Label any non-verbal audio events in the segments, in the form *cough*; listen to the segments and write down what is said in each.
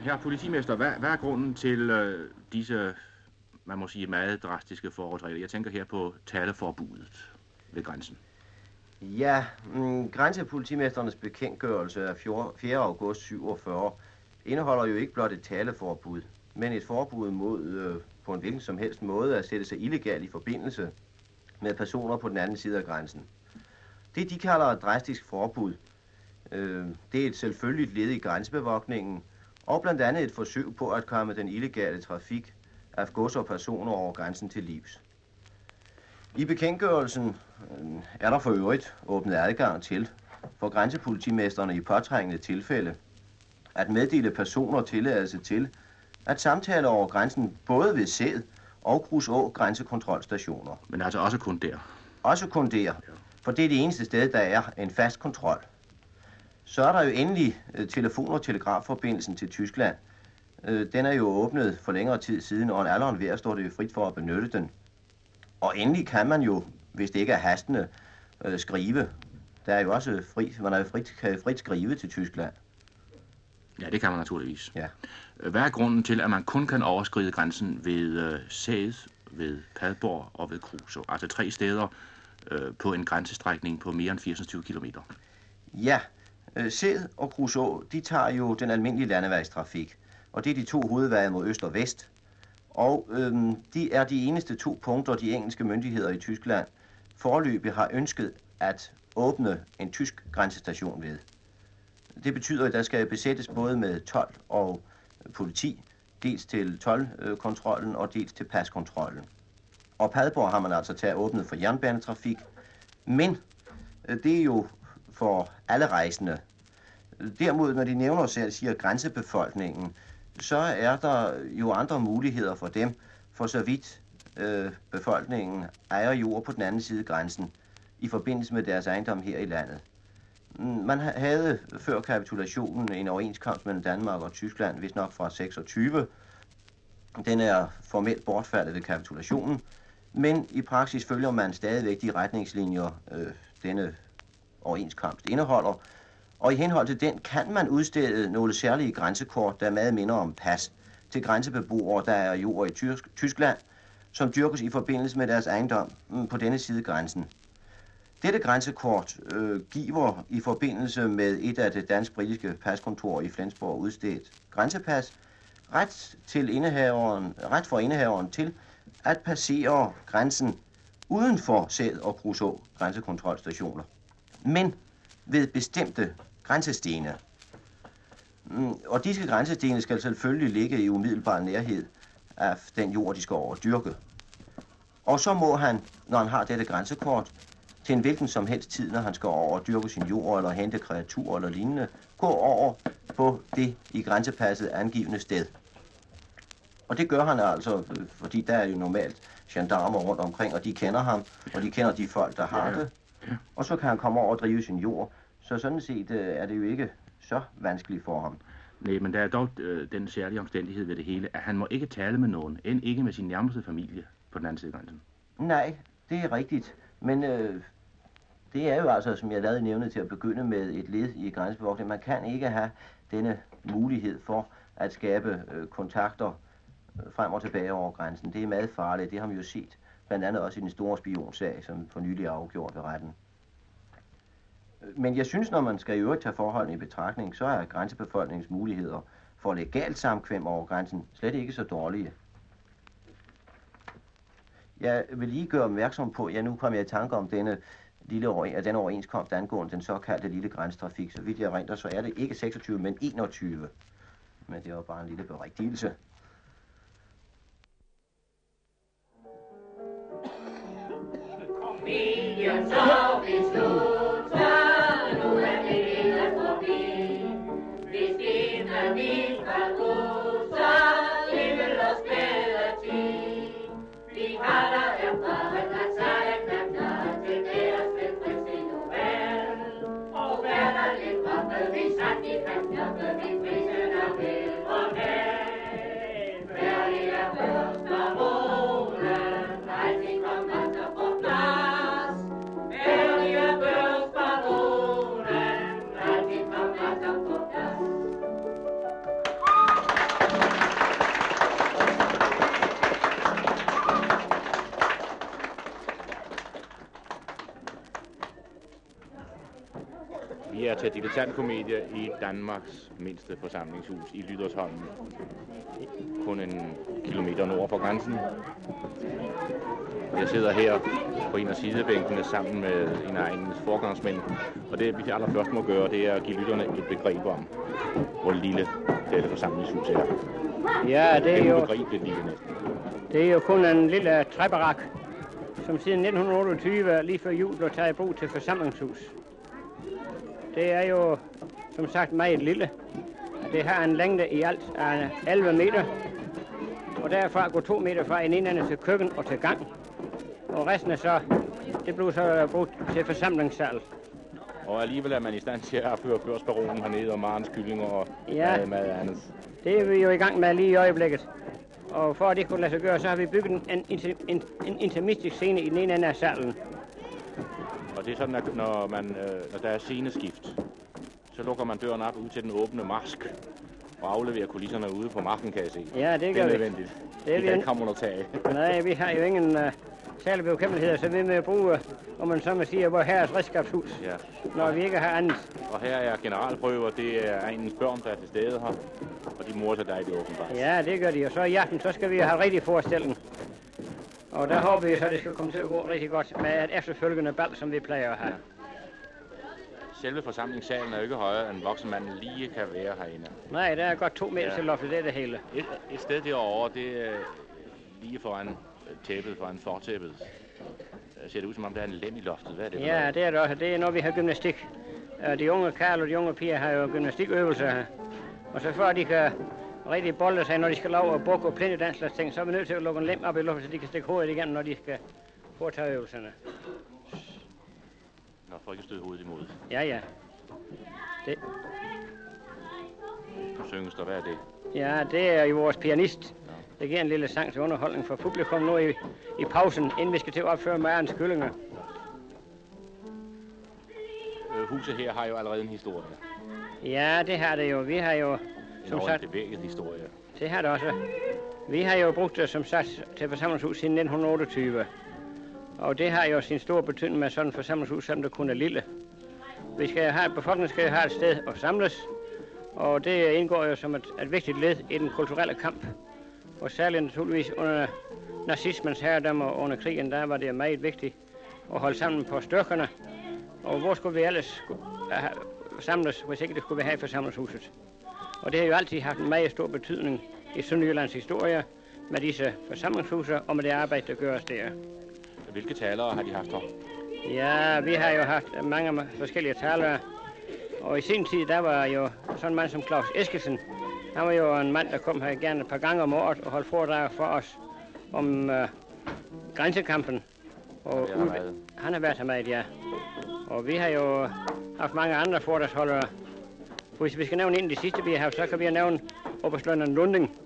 Herre politimester, hvad, hvad er grunden til øh, disse, man må sige, meget drastiske forholdsregler? Jeg tænker her på taleforbuddet ved grænsen. Ja, mm, grænsepolitimesternes bekendtgørelse af 4. august 47 indeholder jo ikke blot et taleforbud, men et forbud mod øh, på en hvilken som helst måde at sætte sig illegalt i forbindelse med personer på den anden side af grænsen. Det, de kalder et drastisk forbud, øh, det er et selvfølgeligt led i grænsebevogtningen, og blandt andet et forsøg på at komme den illegale trafik af gods og personer over grænsen til livs. I bekendtgørelsen øh, er der for øvrigt åbnet adgang til for grænsepolitimesterne i påtrængende tilfælde at meddele personer tilladelse til at samtale over grænsen både ved sæd og Kruså grænsekontrolstationer. Men altså også kun der? Også kun der, for det er det eneste sted, der er en fast kontrol. Så er der jo endelig øh, telefon- og telegrafforbindelsen til Tyskland. Øh, den er jo åbnet for længere tid siden, og en alderen ved at står det jo frit for at benytte den. Og endelig kan man jo, hvis det ikke er hastende, øh, skrive. Der er jo også fri, man er frit, kan frit skrive til Tyskland. Ja, det kan man naturligvis. Ja. Hvad er grunden til, at man kun kan overskride grænsen ved øh, Sædes, ved Padborg og ved Kruså? Altså tre steder øh, på en grænsestrækning på mere end 24 km. Ja, Øh, Sæd og Kruså, de tager jo den almindelige landevejstrafik. Og det er de to hovedveje mod øst og vest. Og øhm, de er de eneste to punkter, de engelske myndigheder i Tyskland forløbig har ønsket at åbne en tysk grænsestation ved. Det betyder, at der skal besættes både med 12 og politi, dels til tolvkontrollen og dels til paskontrollen. Og Padborg har man altså taget åbnet for jernbanetrafik, men øh, det er jo for alle rejsende. Derimod, når de nævner selv, siger grænsebefolkningen, så er der jo andre muligheder for dem, for så vidt øh, befolkningen ejer jord på den anden side af grænsen i forbindelse med deres ejendom her i landet. Mm, man havde før kapitulationen en overenskomst mellem Danmark og Tyskland, hvis nok fra 26. Den er formelt bortfaldet ved kapitulationen, men i praksis følger man stadigvæk de retningslinjer, øh, denne overenskomst indeholder. Og i henhold til den kan man udstede nogle særlige grænsekort, der meget minder om pas, til grænsebeboere, der er jord i Tysk Tyskland, som dyrkes i forbindelse med deres ejendom mm, på denne side grænsen. Dette grænsekort øh, giver i forbindelse med et af det dansk-britiske paskontor i Flensborg udstedt grænsepas ret, til indehaveren, ret for indehaveren til at passere grænsen uden for Sæd og Kruså grænsekontrolstationer. Men ved bestemte grænsestene. Mm, og disse grænsestene skal selvfølgelig ligge i umiddelbar nærhed af den jord, de skal over dyrke. Og så må han, når han har dette grænsekort, til en hvilken som helst tid, når han skal over og dyrke sin jord eller hente kreaturer eller lignende, gå over på det i grænsepasset angivende sted. Og det gør han altså, fordi der er jo normalt gendarmer rundt omkring, og de kender ham, og de kender de folk, der har det. Og så kan han komme over og drive sin jord. Så sådan set øh, er det jo ikke så vanskeligt for ham. Nej, men der er dog øh, den særlige omstændighed ved det hele, at han må ikke tale med nogen, end ikke med sin nærmeste familie på den anden side af grænsen. Nej, det er rigtigt. Men øh, det er jo altså, som jeg lavede nævnet til at begynde med, et led i grænsebevogtning. Man kan ikke have denne mulighed for at skabe øh, kontakter øh, frem og tilbage over grænsen. Det er meget farligt, det har vi jo set. Blandt andet også i den store spionsag, som for nylig er afgjort ved retten. Men jeg synes, når man skal i øvrigt tage forholdene i betragtning, så er grænsebefolkningens muligheder for legalt samkvem over grænsen slet ikke så dårlige. Jeg vil lige gøre opmærksom på, at jeg nu kommer i tanke om denne lille over, den overenskomst angående den såkaldte lille grænstrafik. Så vidt jeg renter, så er det ikke 26, men 21. Men det var bare en lille berigtigelse. obedience of his good. Til dilettantkomedie i Danmarks mindste forsamlingshus i Lydersholm. Kun en kilometer nord for grænsen. Jeg sidder her på en af sidebænkene sammen med en af egens forgangsmænd. Og det, vi allerførst må gøre, det er at give lytterne et begreb om, hvor lille dette forsamlingshus er. Ja, det er jo, ubegribeligt lille næsten. det er jo kun en lille træbarak, som siden 1928, lige før jul, blev taget i brug til forsamlingshus. Det er jo, som sagt, meget lille. Det har en længde i alt af 11 meter, og derfra går to meter fra en indande til køkken og til gang. Og resten er så, det blev så brugt til forsamlingssal. Og alligevel er man i stand til at føre børsbaronen hernede og Marens kyllinger og Ja. meget, meget andet. Det er vi jo i gang med lige i øjeblikket. Og for at det kunne lade sig gøre, så har vi bygget en, en, en, en intimistisk scene i den ene ende af salen. Og det er sådan, at når, man, øh, når der er sceneskift, så lukker man døren op ud til den åbne marsk og afleverer kulisserne ude på marken, kan jeg se. Ja, det det gør er vi. nødvendigt. Det er Det vi kan en- ikke komme under tag. *laughs* Nej, vi har jo ingen uh, særlige bekymmeligheder, så vi med bruge, om man så må sige, vores herres redskabshus, Ja. når vi ikke har andet. Og her er generalprøver, det er egens børn, der er til stede her, og de morer sig dejligt åbenbart. Ja, det gør de, og så i aften, så skal vi have rigtig forestilling. Og der håber vi så, at det skal komme til at gå rigtig godt med et efterfølgende bal, som vi plejer at have. Selve forsamlingssalen er jo ikke højere, end voksenmanden lige kan være herinde. Nej, der er godt to meter Ja. til loftet, det er det hele. Et, et sted derovre, det er lige foran øh, tæppet, foran fortæppet. Der ser det ud, som om der er en lem i loftet. Hvad er det Ja, det er det også. Det er, når vi har gymnastik. Øh, De unge Karl og de unge piger har jo gymnastikøvelser her. Og så at de kan rigtig bolde sig, når de skal lave buk og plinde den slags ting, så er vi nødt til at lukke en lem op i luften, så de kan stikke hovedet igennem, når de skal foretage øvelserne. Nå, for ikke at støde hovedet imod. Ja, ja. Det, Nu synges der, hvad er det? ja, det er jo vores pianist. Det giver en lille sang til underholdning for publikum nu i, i pausen, inden vi skal til at opføre Mærens kyllinger. Øh, huset her har jo allerede en historie. Ja, det har det jo. Vi har jo, som sagt, bevæget historie. Det har det også. Vi har jo brugt det som sagt til forsamlingshus siden 1928. Og det har jo sin store betydning med sådan et forsamlingshus, selvom det kun er lille. Vi skal have, befolkningen skal have et sted at samles, og det indgår jo som et, et vigtigt led i den kulturelle kamp. Og særligt naturligvis under nazismens herredømme og under krigen, der var det meget vigtigt at holde sammen på styrkerne. Og hvor skulle vi ellers samles, hvis ikke det skulle vi have i forsamlingshuset? Og det har jo altid haft en meget stor betydning i Sønderjyllands historie med disse forsamlingshuse og med det arbejde, der gøres der. Hvilke talere har de haft her? Ja, vi har jo haft mange forskellige talere. Og i sin tid, der var jo sådan en mand som Claus Eskelsen. Han var jo en mand, der kom her gerne et par gange om året og holdt foredrag for os om uh, grænsekampen. Og han har været her meget, ja. Og vi har jo haft mange andre foredragsholdere. Hvis vi skal nævne en af de sidste, vi har haft, så kan vi nævne Oberstlønnen Lunding,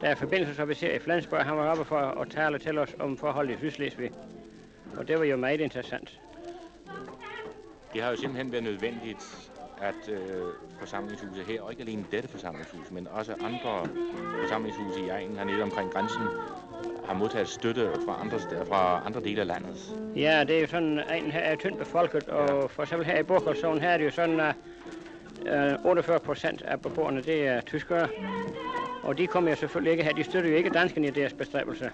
der er forbindelsesofficer i Flensborg. Han var oppe for at tale til os om forholdet i Sydslesvig. Og det var jo meget interessant. Det har jo simpelthen været nødvendigt, at øh, forsamlingshuset her, og ikke alene dette forsamlingshus, men også andre forsamlingshuse i egnen hernede omkring grænsen, har modtaget støtte fra andre, steder, fra andre dele af landet. Ja, det er jo sådan, at her er tyndt befolket, og for eksempel her i Burkoldszonen, her er det jo sådan, at Øh, 48 procent af beboerne, det er tyskere. Og de kommer jo selvfølgelig ikke her, de støtter jo ikke danskerne i deres bestræbelser.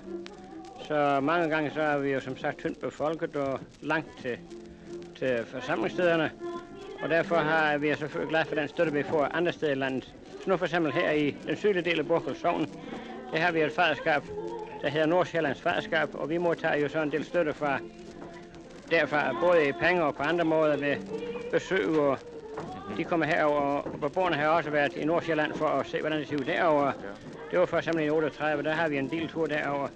Så mange gange så er vi jo som sagt tyndt befolket og langt til, til forsamlingsstederne. Og derfor har vi er selvfølgelig glad for den støtte, vi får andre steder i landet. Så nu for eksempel her i den sydlige del af Burkoldszonen, der har vi et faderskab, der hedder Nordsjællands Faderskab, og vi modtager jo så en del støtte fra derfra, både i penge og på andre måder ved besøg, og de kommer herover, og beboerne har også været i Nordsjælland for at se, hvordan det ser ud derovre. Det var for eksempel i 38, der har vi en biltur derover,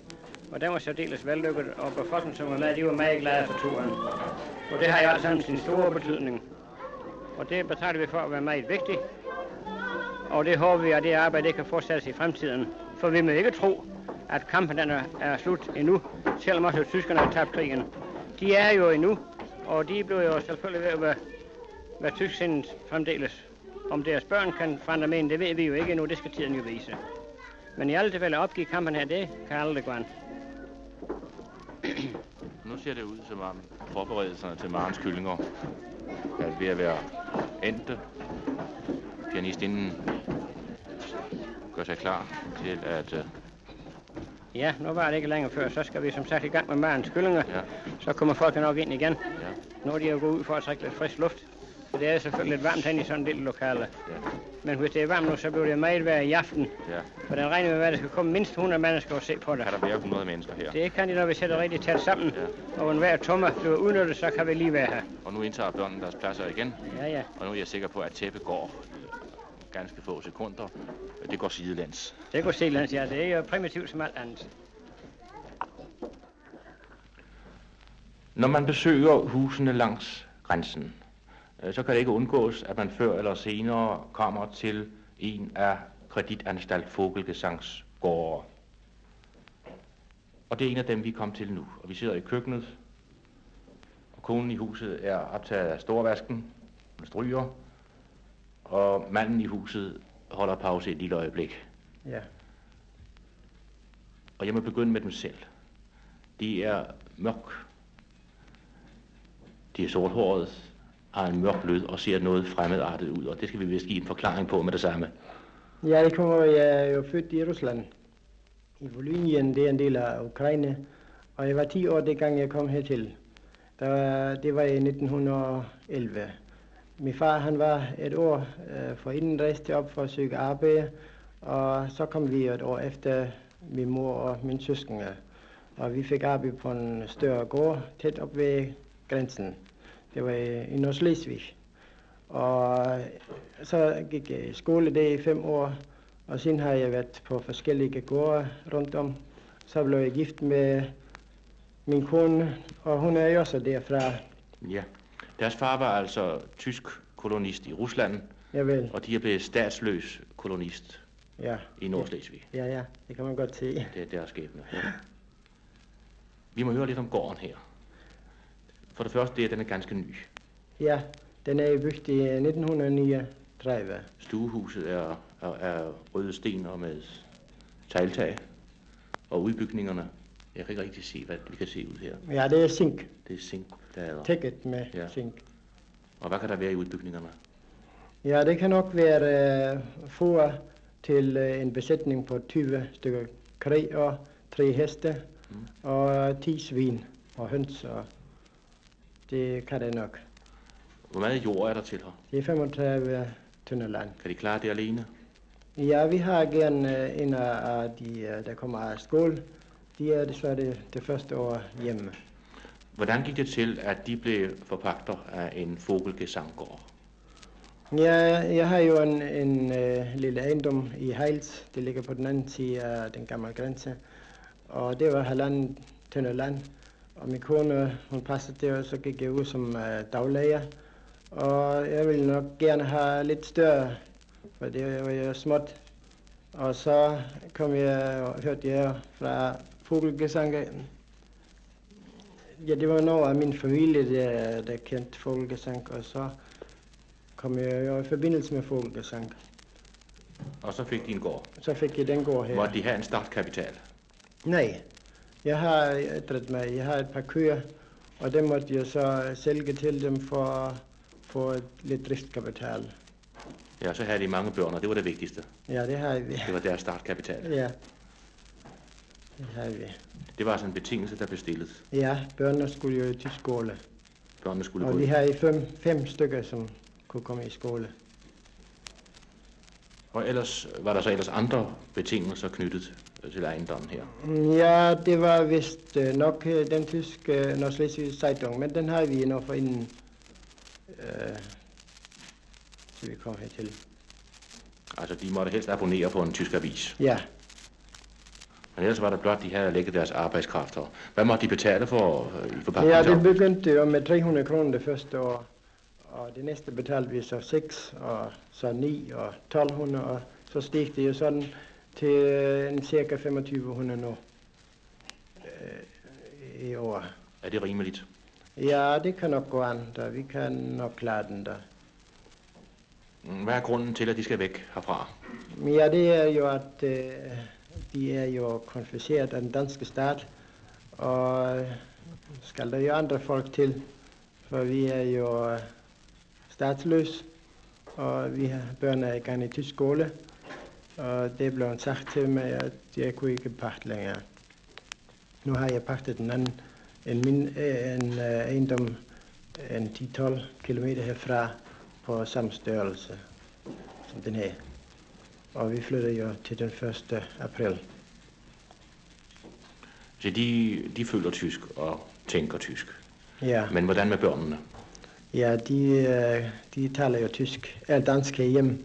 og den var særdeles vellykket, og befolkningen, som var med, de var meget glade for turen. Og det har jo alt sammen sin store betydning. Og det betragter vi for at være meget vigtigt, og det håber vi, at det arbejde det kan fortsættes i fremtiden. For vi må ikke tro, at kampen den er, slut endnu, selvom også tyskerne har tabt krigen. De er jo endnu, og de blev jo selvfølgelig ved at være, være tysksindet fremdeles. Om deres børn kan forandre men, det ved vi jo ikke endnu, det skal tiden jo vise. Men i alle tilfælde opgive kampen her, det kan aldrig gå an. *clears throat* Nu ser det ud som om forberedelserne til Marens kyllinger er ved at være endte. Pianistinden gør sig klar til at... Uh... Ja, nu var det ikke længere før. Så skal vi som sagt i gang med magens skyllinger. Ja. Så kommer folk nok ind igen. Ja. Nu er de jo gået ud for at trække lidt frisk luft. Så det er selvfølgelig lidt varmt hen i sådan en lille lokale. Ja. Men hvis det er varmt nu, så bliver det meget værd i aften. ja. For den regner med, at der skal komme mindst 100 mennesker og se på det. Kan der være 100 mennesker her? Det kan de, når vi sætter rigtig tæt sammen. Ja. Og hver tommer bliver udnyttet, så kan vi lige være her. Og nu indtager børnene deres pladser igen. Ja, ja. Og nu er jeg sikker på, at tæppet går øh, ganske få sekunder. Det går sidelæns. Det går Selands, ja. Det er jo primitivt som alt andet. Når man besøger husene langs grænsen, så kan det ikke undgås, at man før eller senere kommer til en af kreditanstalt Fogelgesangs gårde. Og det er en af dem, vi kom til nu. Og vi sidder i køkkenet, og konen i huset er optaget af storvasken, med stryger, og manden i huset holder pause et lille øjeblik. Ja. Og jeg må begynde med dem selv. De er mørk. De er sorthåret, har en mørk lød og ser noget fremmedartet ud, og det skal vi vist give en forklaring på med det samme. Ja, det kommer, jeg er jo født i Rusland. I Volynien, det er en del af Ukraine. Og jeg var 10 år, dengang jeg kom hertil. Der, var- det var i 1911. Min far, han var et år øh, for inden rejste op for at søge arbejde. Og så kom vi et år efter min mor og min søskende. Og vi fik arbejde på en større gård tæt op ved grænsen. Det var i, i Nordslesvig. Og så gik jeg i skole der i fem år, og siden har jeg været på forskellige gårde rundt om. Så blev jeg gift med min kone, og hun er jo også derfra. Ja. Deres far var altså tysk kolonist i Rusland, Javel, og de er blevet statsløs kolonist ja. i Nordslesvig. Ja, ja, det kan man godt se. Det er deres skæbne. Vi må høre lidt om gården her. For det første, er, den er ganske ny. Ja, den er bygget i 1939. Stuehuset er, er, er røde sten og med tegltag. Og udbygningerne, jeg kan ikke rigtig se, hvad vi kan se ud her. Ja, det er zink. Det er zinkplader. Tækket med Ja. zink. Og hvad kan der være i udbygningerne? Ja, det kan nok være uh, for til uh, en besætning på 20 stykker kræ og tre heste Mm. og 10 svin og høns. Og det kan det nok. Hvor meget jord er der til her? Det er 35 tønder land. Kan de klare det alene? Ja, vi har gerne uh, en af de, uh, der kommer af skole. De er desværre det, det første år hjemme. Hvordan gik det til, at de blev forpagter af en fogelgesangård? Ja, jeg har jo en, en uh, lille ejendom i Heils. Det ligger på den anden side af den gamle grænse. Og det var halvanden tønder land. Og min kone, hun passede det, og så gik jeg ud som uh, daglæger. Og jeg ville nok gerne have lidt større, for det var jo småt. Og så kom jeg og hørte jeg fra Fugelgesange. Ja, det var noget af min familie, der, der kendte Fugelgesang, og så kom jeg jo i forbindelse med Fugelgesang. Og så fik de en gård. Så fik jeg den gård her. Måtte de have en startkapital? Nej, jeg har ændret mig. Jeg har et par køer, og dem måtte jeg så sælge til dem for at få lidt driftkapital. Ja, så havde de mange børn, og det var det vigtigste. Ja, det har vi. Det var deres startkapital. Ja, det har vi. Det var altså en betingelse, der blev stillet. Ja, børnene skulle jo til skole. Børnene skulle Og gå vi har i fem, fem stykker, som kunne komme i skole. Og ellers var der så ellers andre betingelser knyttet øh, til ejendommen her. Ja, det var vist øh, nok øh, den tyske øh, Nordslesvig Zeitung, men den har vi endnu for inden, øh, så vi kom hertil. Altså, de måtte helst abonnere på en tysk avis. Ja, Men ellers var der blot, de havde lægget deres arbejdskraft her. Hvad måtte de betale for øh, i ja forpagtning? det begyndte jo med 300 kroner det første år, og det næste betalte vi så 6, og så 9 og 1200, og så steg det jo sådan til øh, en cirka 2500 nu øh, i år. Er det rimeligt? Ja, det kan nok gå an, da. vi kan nok klare den der. Mm, Hvad er grunden til, at de skal væk herfra? Ja, det er jo, at øh, de er jo konfiskeret af den danske stat, og øh, skal der jo andre folk til, for vi er jo øh, statsløse, og vi har børn er i gang i tysk skole. Og det blev sagt til mig, at jeg kunne ikke pakke længere. Nu har jeg pakket den anden, en, min, en uh, ejendom en 10-12 km herfra på samme størrelse som den her. Og vi flytter jo til den 1. april. Så de, de føler tysk og tænker tysk. Ja, Men hvordan med børnene? ja de, øh, de taler jo tysk, er dansk herhjemme,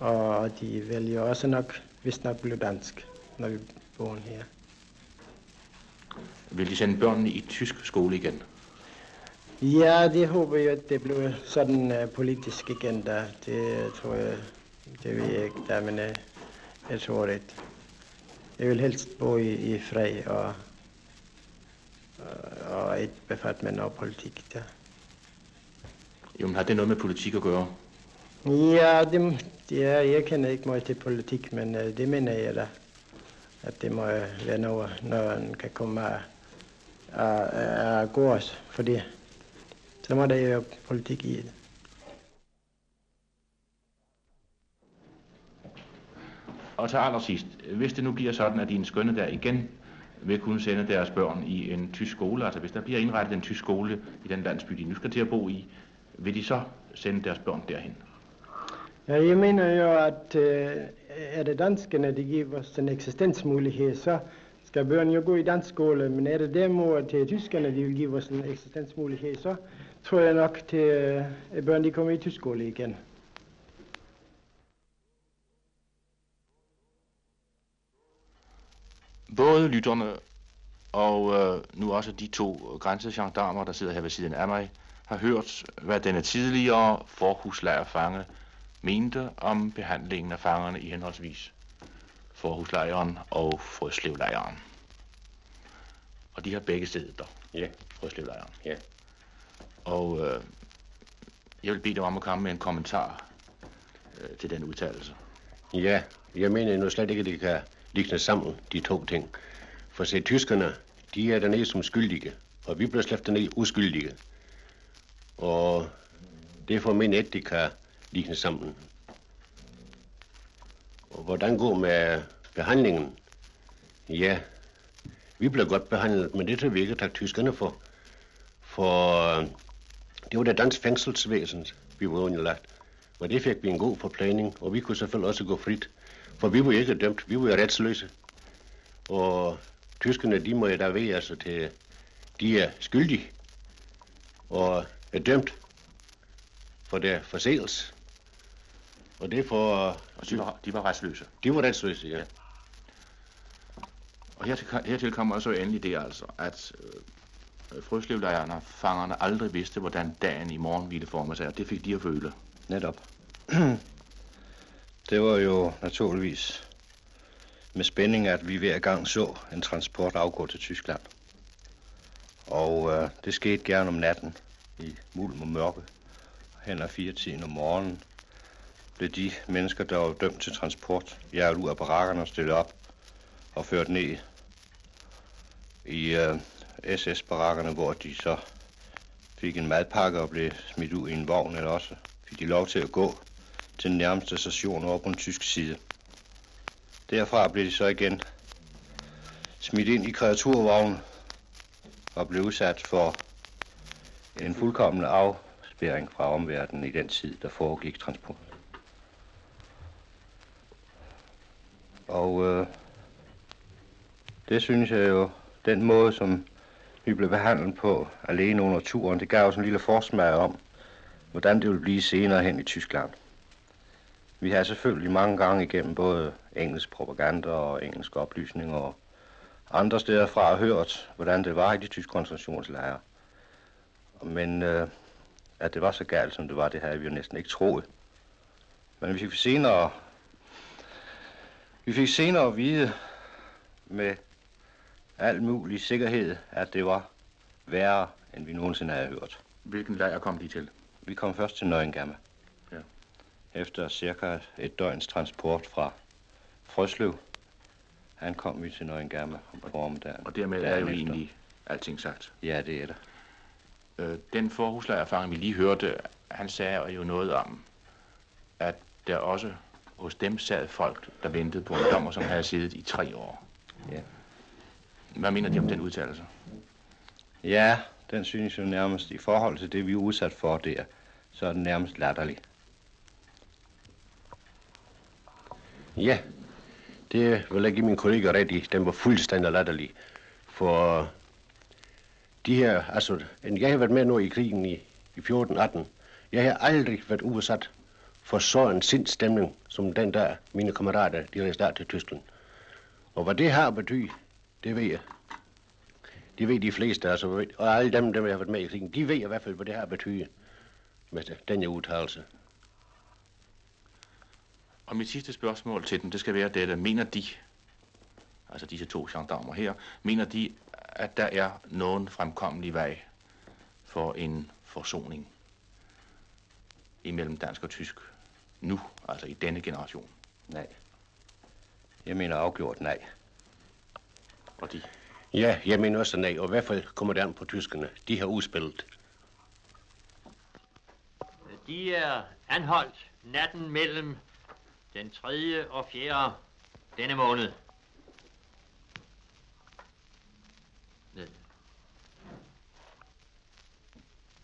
og de jo også nok, hvis nok blive dansk, når vi bor her. Vil de sende børnene i tysk skole igen? Ja, det håber jeg, at det bliver sådan uh, politisk igen, der. Det tror jeg, det ved jeg ikke, der, men uh, jeg tror det. Jeg vil helst bo i, i fred og, og, og ikke befatte med noget politik der. Jo, men har det noget med politik at gøre? Ja, det, det er, jeg kender ikke meget til politik, men uh, det mener jeg da, at det må øh, være noget, når man kan komme af, af, af, gårds for det. Så må der jo politik i det. Og til allersidst, hvis det nu bliver sådan, at dine skønne der igen vil kunne sende deres børn i en tysk skole, altså hvis der bliver indrettet en tysk skole i den landsby, de nu skal til at bo i, vil de så sende deres børn derhen? Ja, jeg mener jo, at øh, er det danskerne, der giver os en eksistensmulighed, så skal børn jo gå i dansk skole, men er det derimod til tyskerne, de vil give os en eksistensmulighed, så tror jeg nok til øh, at børn, de kommer i tysk skole igen. Både lytterne og øh, nu også de to grænsegendarmer, der sidder her ved siden af mig, har hørt, hvad denne tidligere forhuslejrfange mente om behandlingen af fangerne i henholdsvis forhuslejren og frøslevlejren. Og de har begge siddet der, Ja, frøslevlejren. ja. Og øh, jeg vil bede dig om at komme med en kommentar øh, til den udtalelse. Ja, jeg mener nu slet ikke, at det kan ligne sammen, de to ting. For se, tyskerne, de er dernede som skyldige, og vi bliver slæbt dernede uskyldige. Og derfor mener jeg ikke, det kan ligne sammen. Og hvordan går med behandlingen? Ja, vi blev godt behandlet, men det tager vi ikke tak tyskerne for. For øh, det var det dansk fængselsvæsen, vi var underlagt. Og det fik vi en god forplaning, og vi kunne selvfølgelig også gå frit. For vi var ikke dømt, vi var retsløse. Og tyskerne, de må jo da ved, altså til, de er skyldige og er dømt for der forseelse. Og det for, Og de var, de var retsløse. de var retsløse, ja. Og hertil, hertil kommer så endelig det altså, at øh, frøslevlejrene, fangerne aldrig vidste, hvordan dagen i morgen ville forme sig, og det fik de at føle. Netop. *clears throat* det var jo naturligvis med spænding, at vi hver gang så en transport afgå til Tyskland. Og øh, det skete gerne om natten i mulm og mørke. Hen ad fire tiden om morgenen blev de mennesker, der var dømt til transport, jævlet ud af barakkerne og stillet op og ført ned i øh, SS-barakkerne, hvor de så fik en madpakke og blev smidt ud i en vogn, eller også fik de lov til at gå til den nærmeste station over på den tyske side. Derfra blev de så igen smidt ind i kreaturvognen og blev udsat for en fuldkommen afspæring fra omverdenen i den tid, der foregik transport. Og øh, det synes jeg jo, den måde, som vi blev behandlet på alene under turen, det gav os en lille forsmag om, hvordan det ville blive senere hen i Tyskland. Vi har selvfølgelig mange gange igennem både engelsk propaganda og engelsk oplysning og andre steder fra hørt, hvordan det var i de tyske koncentrationslejre. Men øh, at det var så galt, som det var, det havde vi jo næsten ikke troet. Men vi fik senere, vi fik senere at vide med al mulig sikkerhed, at det var værre, end vi nogensinde havde hørt. Hvilken lejr kom de til? Vi kom først til Nøgengamme. Ja. Efter cirka et døgns transport fra Frøslev, han kom vi til Nøgengamme om formiddagen. Og dermed er jo efter. egentlig alting sagt. Ja, det er det. Øh, den forhuslejrfange, vi lige hørte, han sagde jo noget om, at der også hos dem sad folk, der ventede på en dommer, som havde siddet i tre år. Ja. Hvad mener de om den udtalelse? Ja, den synes jo nærmest i forhold til det, vi er udsat for der, så er den nærmest latterlig. Ja, det vil jeg give min kollega ret i. Den var fuldstændig latterlig. For de her, altså, jeg har været med nu i krigen i, i 14-18. Jeg har aldrig været udsat for så en sindstemning, som den der mine kammerater, de rejste til Tyskland. Og hvad det har betydet, det ved jeg. Det ved de fleste, altså, og alle dem, der har været med i krigen, de ved i hvert fald, hvad det har betydet med altså, den her udtalelse. Og mit sidste spørgsmål til dem, det skal være dette. Mener de, altså disse to gendarmer her, mener de, at der er nogen fremkommelig vej for en forsoning imellem dansk og tysk nu, altså i denne generation? Nej. Jeg mener afgjort nej. Og de? Ja, jeg mener også nej, og i hvert fald kommer det an på tyskerne. De har udspillet. De er anholdt natten mellem den 3. og 4. denne måned. Ned.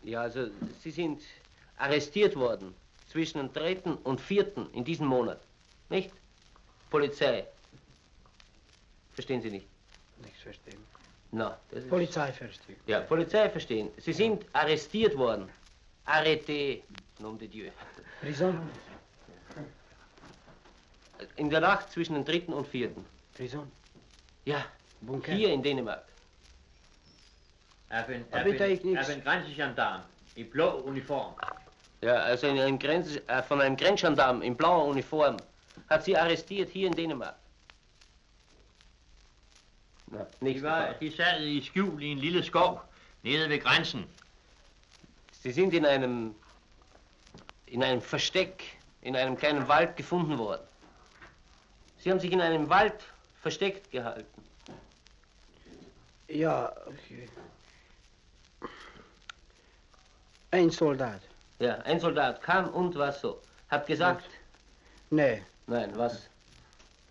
Ja, also Sie sind arrestiert worden zwischen dem 3. und 4. in diesem Monat. Nicht? Polizei. Verstehen Sie nicht? Nichts verstehen. Na, das ist... Polizei verstehen. Ja, Polizei verstehen. Sie sind arrestiert worden. Arrêté, nom de Dieu. Prison. In der Nacht zwischen dem 3. und 4. Prison. Ja, Bunker. hier in Dänemark. Af en, Og af ved en, der ikke niks? af en grænsegendarm i blå uniform. Ja, also in einem Grenz, äh, von einem Grenzgendarm in blauer Uniform hat sie arrestiert hier in Dänemark. Na, De, nichts. var, Var... de sad i skjul i en lille skov nede ved grænsen. Sie sind in einem, in einem Versteck, in einem kleinen Wald gefunden worden. Sie haben sich in einem Wald versteckt gehalten. Ja, okay. Ein Soldat. Ja, ein Soldat kam und was so. Hat gesagt, Nee. nein, was?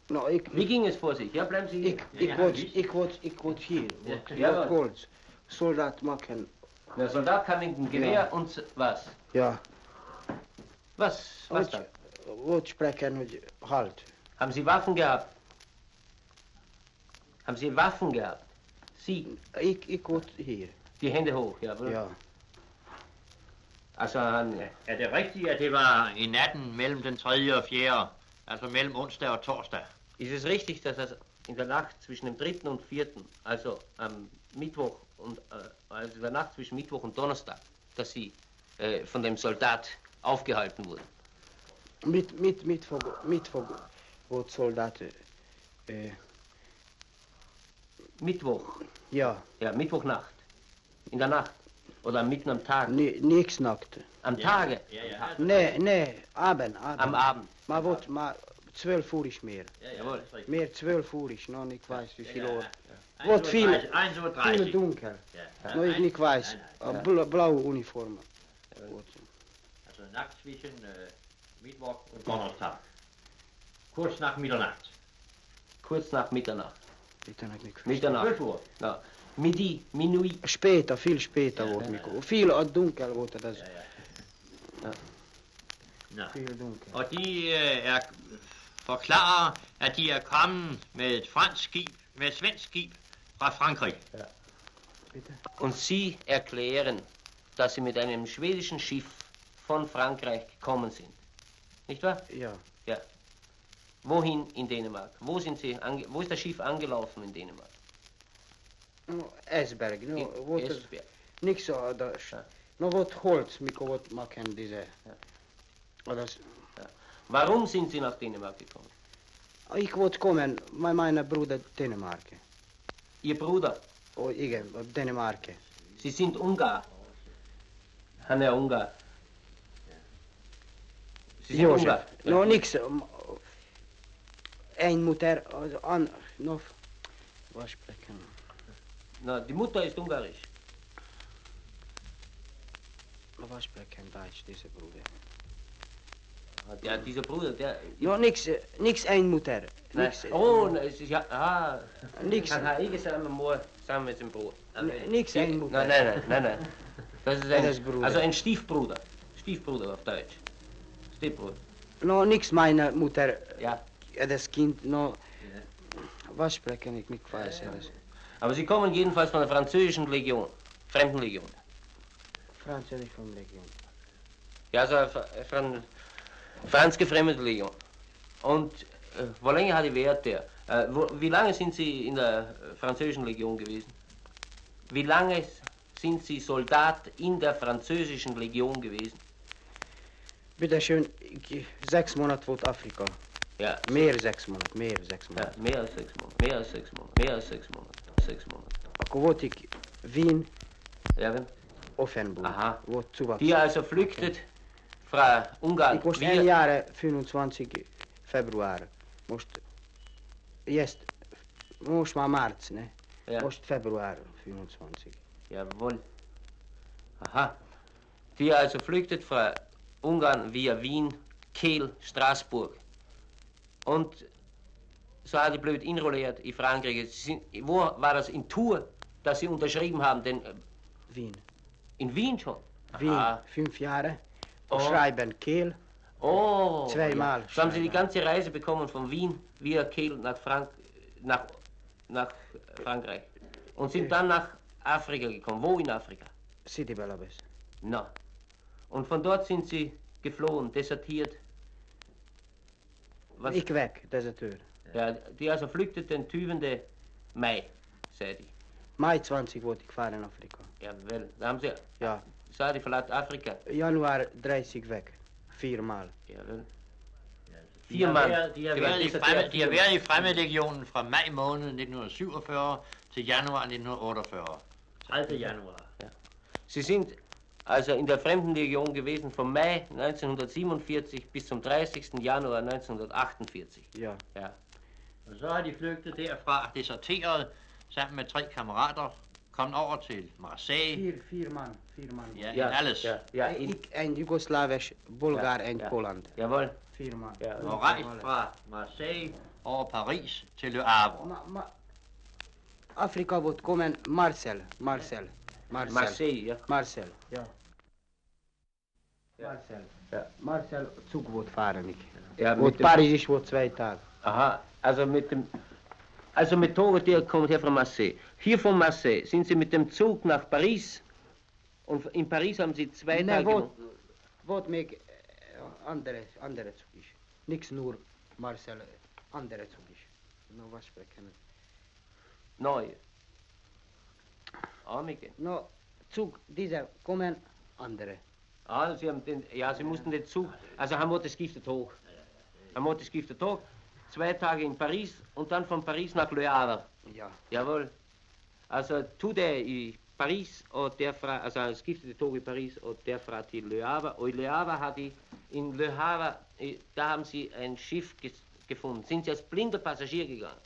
Nou, ik, Wie ging es vor sich? Ja, bleiben Sie hier. ik, ik, word, ik, word, ik word hier. Word, Ja, gehoord. Soldat maken. Der Soldat kam mit dem Gewehr Ja. und was? Ja. Was? Was dann? word spreken met halt. Haben Sie Waffen gehabt? Haben Sie Waffen gehabt? Sie, Ik, ik word hier. die Hände hoch, ja. wohl? Ja. Also, han, Er det rigtigt, at det var i natten mellem den 3. og 4. Altså mellem onsdag og torsdag? ist es richtig, dass das in der Nacht zwischen dem 3. und 4., also am Mittwoch und, äh, also in der Nacht zwischen Mittwoch und Donnerstag, dass Sie äh, von dem Soldat aufgehalten wurden? Mit, mit, mit, voor, mit soldaten. Eh, Mittwoch, ja. ja, Mittwochnacht. In der Nacht. Oder mitten am Tag? Nee, nichts nackt. Am ja. Tage? Ja, ja. Nee, nee, Abend, Abend. Am Abend? Man wird, man, Uhr ist mehr. Ja, jawohl. Mehr 12 Uhr ist noch nicht weiß, wie viel Uhr. Ja, Wird viel, Eins Uhr 30. viel dunkel. Ja. Noch ich nicht weiß. Nein, nein. Äh, blaue Uniformen. Also nackt zwischen äh, Mittwoch und Donnerstag. Kurz nach Mitternacht. Kurz nach Mitternacht. Mitternacht nicht. Mitternacht. 12 Uhr. Ja. Midi, minuit. Speter, veel speter wordt Mikko. Veel uit donker wordt het. Dat is Nå. veel donker. Og de øh, er forklarer, at de er kommet med et fransk skib, med et svensk skib fra Frankrig. Und Sie erklären, dass Sie mit einem schwedischen Schiff von Frankreich gekommen sind. Nicht wahr? Ja. Wohin in Dänemark? Wo, sind Sie wo ist das Schiff angelaufen in Dänemark? Eisberg, iceberg, no, wat iceberg. niks anders. No, wat Holz, Miko, wat maken diese. Ja. Das, ja. Warum sind Sie nach Dänemark gekommen? Ich wollte kommen, mein, meinem Bruder Dänemark. Ihr Bruder? Oh, igen, Dänemark. Sie sind Ungar? Hanna Ungar. Sie sind Josef. Ungar? No, niks. Ein Mutter, an, noch, was sprechen Nou, die moeder is ungarisch. Aber ich spreche kein Deutsch, deze Bruder. Ja, deze Bruder, der... Ja, niks, eh, niks één Mutter. Niks, eh, oh, nee. Oh, nee, ja, ah. Niks. Dann habe ich samen mooi, samen met zijn broer. Niks één moeder. Nee, nee, nee, nee. *laughs* Dat is een das also een Stiefbruder. Stiefbruder op Deutsch. Stiefbruder. Nou, niks meine eh, Mutter. Ja. Dat Kind, nou, Ja. Was spreche ik mit Quasi? Ja, ja. Aber sie kommen jedenfalls von der französischen Legion. Fremdenlegion. Frans en ik van Legion. Ja, also von franz gefremdete Legion. Und äh, wo lange hat die Wert der? Äh, wo, wie lange sind Sie in der äh, französischen Legion gewesen? Wie lange sind Sie Soldat in der französischen Legion gewesen? Bitte schön, ik, zes maanden wordt Afrika. Ja, Meer zes maanden, meer zes ja maanden. mehr als sechs Monate. Mehr als sechs Monate. Mehr als sechs Monate sechs Monate. Akrobatik Wien. Erwin? Offenburg. Aha. Wo zu Die also flüchtet fra Ungarn. Ich muss ein Jahr, äh, 25 Februar. Muss, jetzt, muss mal März, ne? Ja. Muss Februar 25. Jawohl. Aha. Die also flüchtet fra Ungarn via Wien, Kiel, Straßburg. Und so hat die blöd inrolliert in Frankreich. Sind, wo war das? In Tours, dass sie unterschrieben haben, denn äh, Wien. in Wien schon. Wien, Aha. fünf Jahre. Oh. Schreiben Kehl. Oh. Zweimal Ja. So haben sie die ganze Reise bekommen von Wien via Kehl nach, Frank nach, nach Frankreich. Und sind dann nach Afrika gekommen. Wo in Afrika? Sidi Belabes. Na. Und von dort sind sie geflohen, desertiert. Was, Ik weg, deserteur. Ja, die also flüchteten 20. Mai, zei die. Mei 20 word ik varen in Afrika. Jawel, da haben sie, Ja. die verlaat Afrika. Januari 30 weg. Viermaal. Jawel. De Vier har mand. været- De har været deserteret fremme- de har været i Fremmedlegionen fra maj måned 1947 til januar 1948. 30. januar. Sie sind also in der Fremdenlegion gewesen von Mai 1947 bis zum 30. Januar 1948. Ja. Ja. Og så har de flygtet derfra, deserteret sammen med tre kammerater, kommet over til Marseille. Vier, vier man. Vier man. Ja, Ja, alles. Ja, ja, in, Ik en Joegoslavisch, Bulgaar en ja. Holland. jawohl. Vier man. Ja. Og rejst fra Marseille over Paris til Le Havre. Ma, ma, Afrika wordt komen Marcel. Marcel. Marcel. Marseille, ja. Marcel. Ja. Marcel. Ja. Marcel, Zug wordt varen ik. ja Wordt dem- Parijs wordt twee dagen. Aha, also mit dem. Also mit Tore, der kommt her von Marseille. Hier von Marseille sind Sie mit dem Zug nach Paris. Und in Paris haben Sie zwei Nee, Tage. wordt, wordt mij eh, andere, andere Zug is. Niks nur Marcel, andere Zug is. Nou, wat spreken Neu. Armige. No, Zug, dieser kommen andere. Ah, Sie haben den, ja, Sie mussten den Zug. Also haben wir das giftet hoch. Haben wir das giftet hoch. Zwei Tage in Paris und dann von Paris nach Le Havre. Ja. Jawohl. Also tut er in Paris und der fra also es gibt die Tag in Paris und der fragt die Le Havre. Und Le Havre hat die in Le Havre, da haben sie ein Schiff gefunden. Sind sie als blinder Passagier gegangen.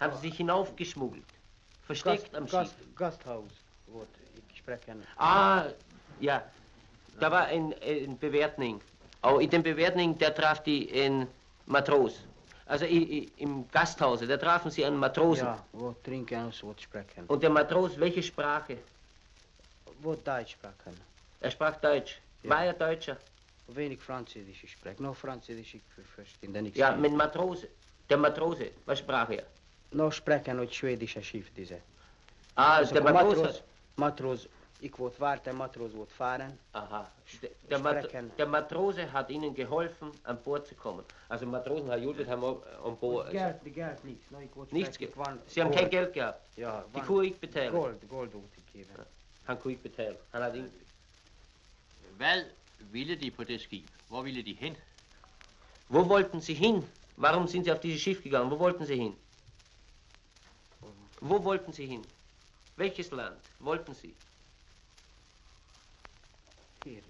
Haben sie sich hinaufgeschmuggelt. Versteckt am Gast, Schiff. Gasthaus wordt, ik spreek hen. Ah, ja. Da war ein, ein Bewertning. Aber in dem Bewertning, der traf die ein Matros. Also i, i, im Gasthause, da trafen sie einen Matrosen. Ja, wordt drinken en wordt spreken. Und der Matros, welche Sprache? Wordt Duits spreken. Er sprach Deutsch. Ja. War er Deutscher? Wenig Französisch spreek. No Französisch ik verstehe niks. Ja, mit Matrose. Der Matrose, was sprach er? No spreken uit Schwedische Schiff diese. Ah, Also der Matros. Matros, Matros, ik word waard en Matros wordt varen. Aha. Der, der, Mat der Matrose hat ihnen geholfen, an Bord zu kommen. Also Matrosen, Herr Judith, haben auch an Bord. Geld, geld niks. No, nichts wan- Sie haben gold. kein Geld gehabt. Ja, Die Kuh ich betalen. Gold, gold ik geven. Han kunne ikke betale. Han havde ingen... Hvad ville de på det skib? Hvor ville de hen? Wo wollten Sie hin? Warum sind Sie auf dieses Schiff gegangen? Wo wollten Sie hin? Wo wollten Sie hin? Welches Land wollten Sie? Hier.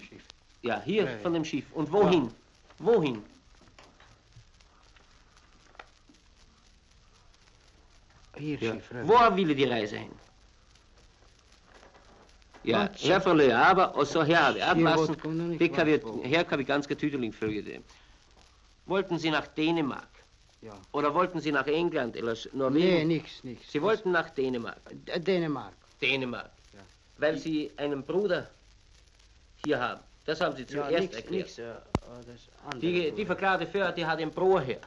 Schiff. Ja, hier Nee. von dem Schiff. Und wohin? Wohin? Hier Ja. Schiff. Wo will die Reise hin? Ja, her får Le aber, og så her har vi ablassen. Det kan vi, her kan vi ganske tydeligt følge det. Wollten Sie nach Dänemark? Ja. Oder wollten Sie nach England oder Norwegen? Nee, nichts, nichts. Sie wollten nach Dänemark. D- Dänemark. Dänemark. Ja. Weil Sie einen Bruder hier haben. Das haben Sie Ja, zuerst nichts, erklärt. nichts. äh, das andere. Die, die verklarte für, die hat einen Bruder hier.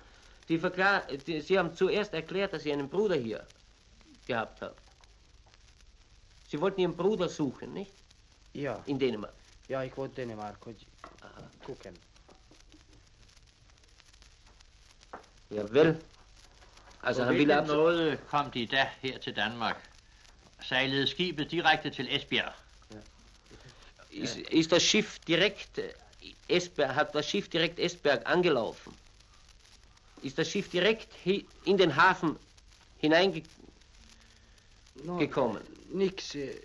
Die verklar, die, Sie haben zuerst erklärt, dass Sie einen Bruder hier gehabt haben. Sie wollten Ihren Bruder suchen, nicht? Ja, In Dänemark. ja, ich wollte Dänemark und gucken. Javel. Altså, På han ville absolut... måde kom de da her til Danmark? Sejlede skibet direkte til Esbjerg? Ist, ist das Schiff direkt äh, Esberg, hat das Schiff direkt Esberg angelaufen? Ist das Schiff direkt in den Hafen hineingekommen? No, Nix äh,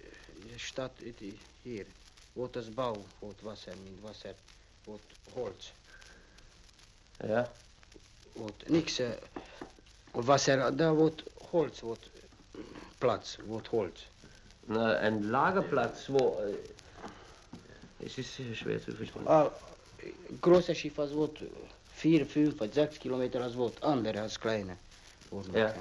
statt i- hier. Vårt das Bau, vårt Wasser, mit Wasser, vårt Holz. Ja. Vårt, nix, äh, Wasser, da vårt Holz, vårt Platz, vårt Holz. Na, ein Lagerplatz, wo... Es ist schwer zu verstehen. Ah, große Schiff als Wort, 4, 5, 6 Kilometer als Wort, andere als kleine. Ja.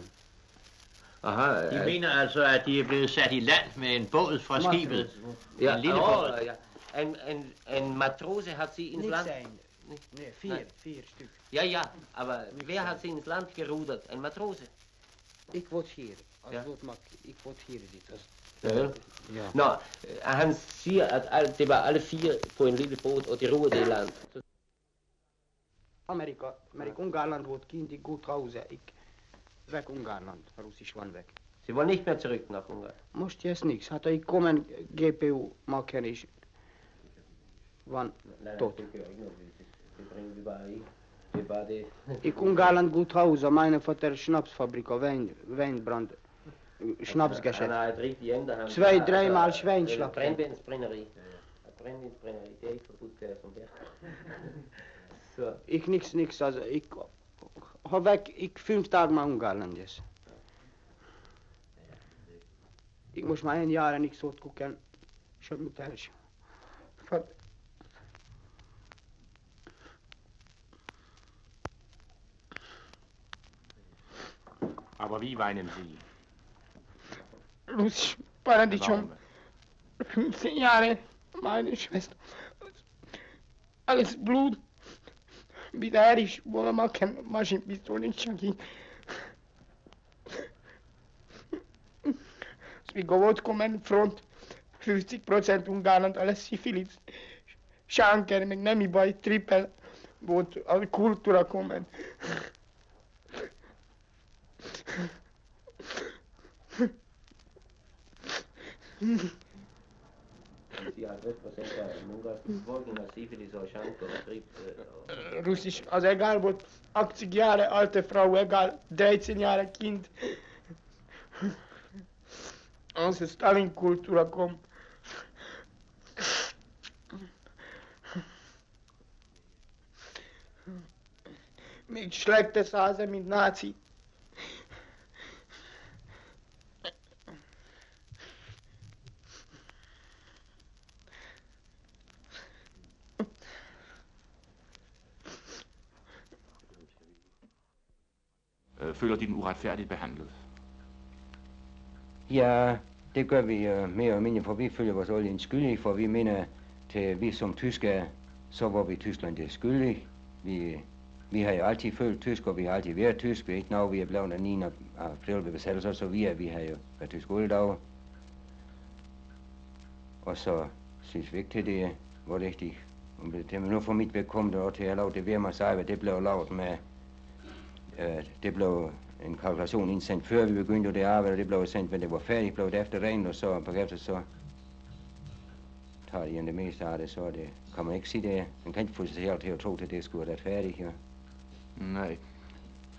Aha. Die äh, uh, menen also at die er zet met een boot van schieven. Ja, oh, ja. En, en, en matrozen had ze in het land... Nee, vier, nee. vier stuk. Ja, ja, maar wie had ze in het land geruderd? Een matrozen? Ik word hier, als ja. wordt mak. Ik word hier zitten. Ja. Ja. Nå, øh, han siger, at al, det var alle fire på en lille båd, og de roede i land. Så Amerika, Amerika, Ungarland wordt kind, ik goed trouwens. Ik weg Ungarland, Russisch van weg. Sie wollen nicht mehr zurück nach Ungarn. Moest je niks. Had ik komen GPU maken is van tot. det gør ikke noget. Det, det bringer vi bare i. Det er bare det. Ik Ungarland goed trouwens. Mijn vader Schnapsfabrik, wijn, wijnbrand, Han Schnapsgeschäft. har et rigtigt hjem, der han... Zwei, dreimal Altså, Schweinschlag. øh, Brændvindsbrænderi. Ja, Brændvindsbrænderi, det er ikke forbudt der som der. Så, Ik niks, niks. Also, ik har weg, ik fünf dagen maar Ungarland is. Ik moest maar een jaar en ik zou het koken. Schop me thuis. Wat? Aber wie weinen Sie? Lucy, Paradichum, Warum? 15 Jahre, meine Schwester. Alles Blut. Wieder ich wollte mal kein Maschinenpistole Chucky. Zwigowood kommen front 50% Ungarland, alles Syphilis. Shanker, meg nem baj, triple volt a kultúra kommen. Russisch, also egal, wo 80 Jahre alte Frau, egal, 13 Jahre Kind. Also Stalin-Kultur kommt. Mit schlechtes Hase mit Nazi. Føler de den uretfærdigt behandlet? Ja, det gør vi uh, mere og mindre, for vi føler vores olie skyldig, for vi mener, til vi som tyskere, så var vi Tyskland det skyldige. Vi, vi har jo altid følt tysk, og vi har altid været tysk. Vi er ikke når vi er blevet den 9. april ved besættelser, så vi er, vi har jo været tysk alle dage. Og så synes vi ikke til det var rigtigt. Men det nu for mit vedkommende, og til at lave det ved mig sig, hvad det blev lavet med, det blev en kalkulation indsendt før vi begyndte det arbejde, det blev sendt, men det var færdigt, blev det efter rent, og så bagefter så tager de det meste af det, så det kan man ikke sige det. Man kan ikke få sig selv til at tro, at det skulle have været færdigt. Ja. Nej.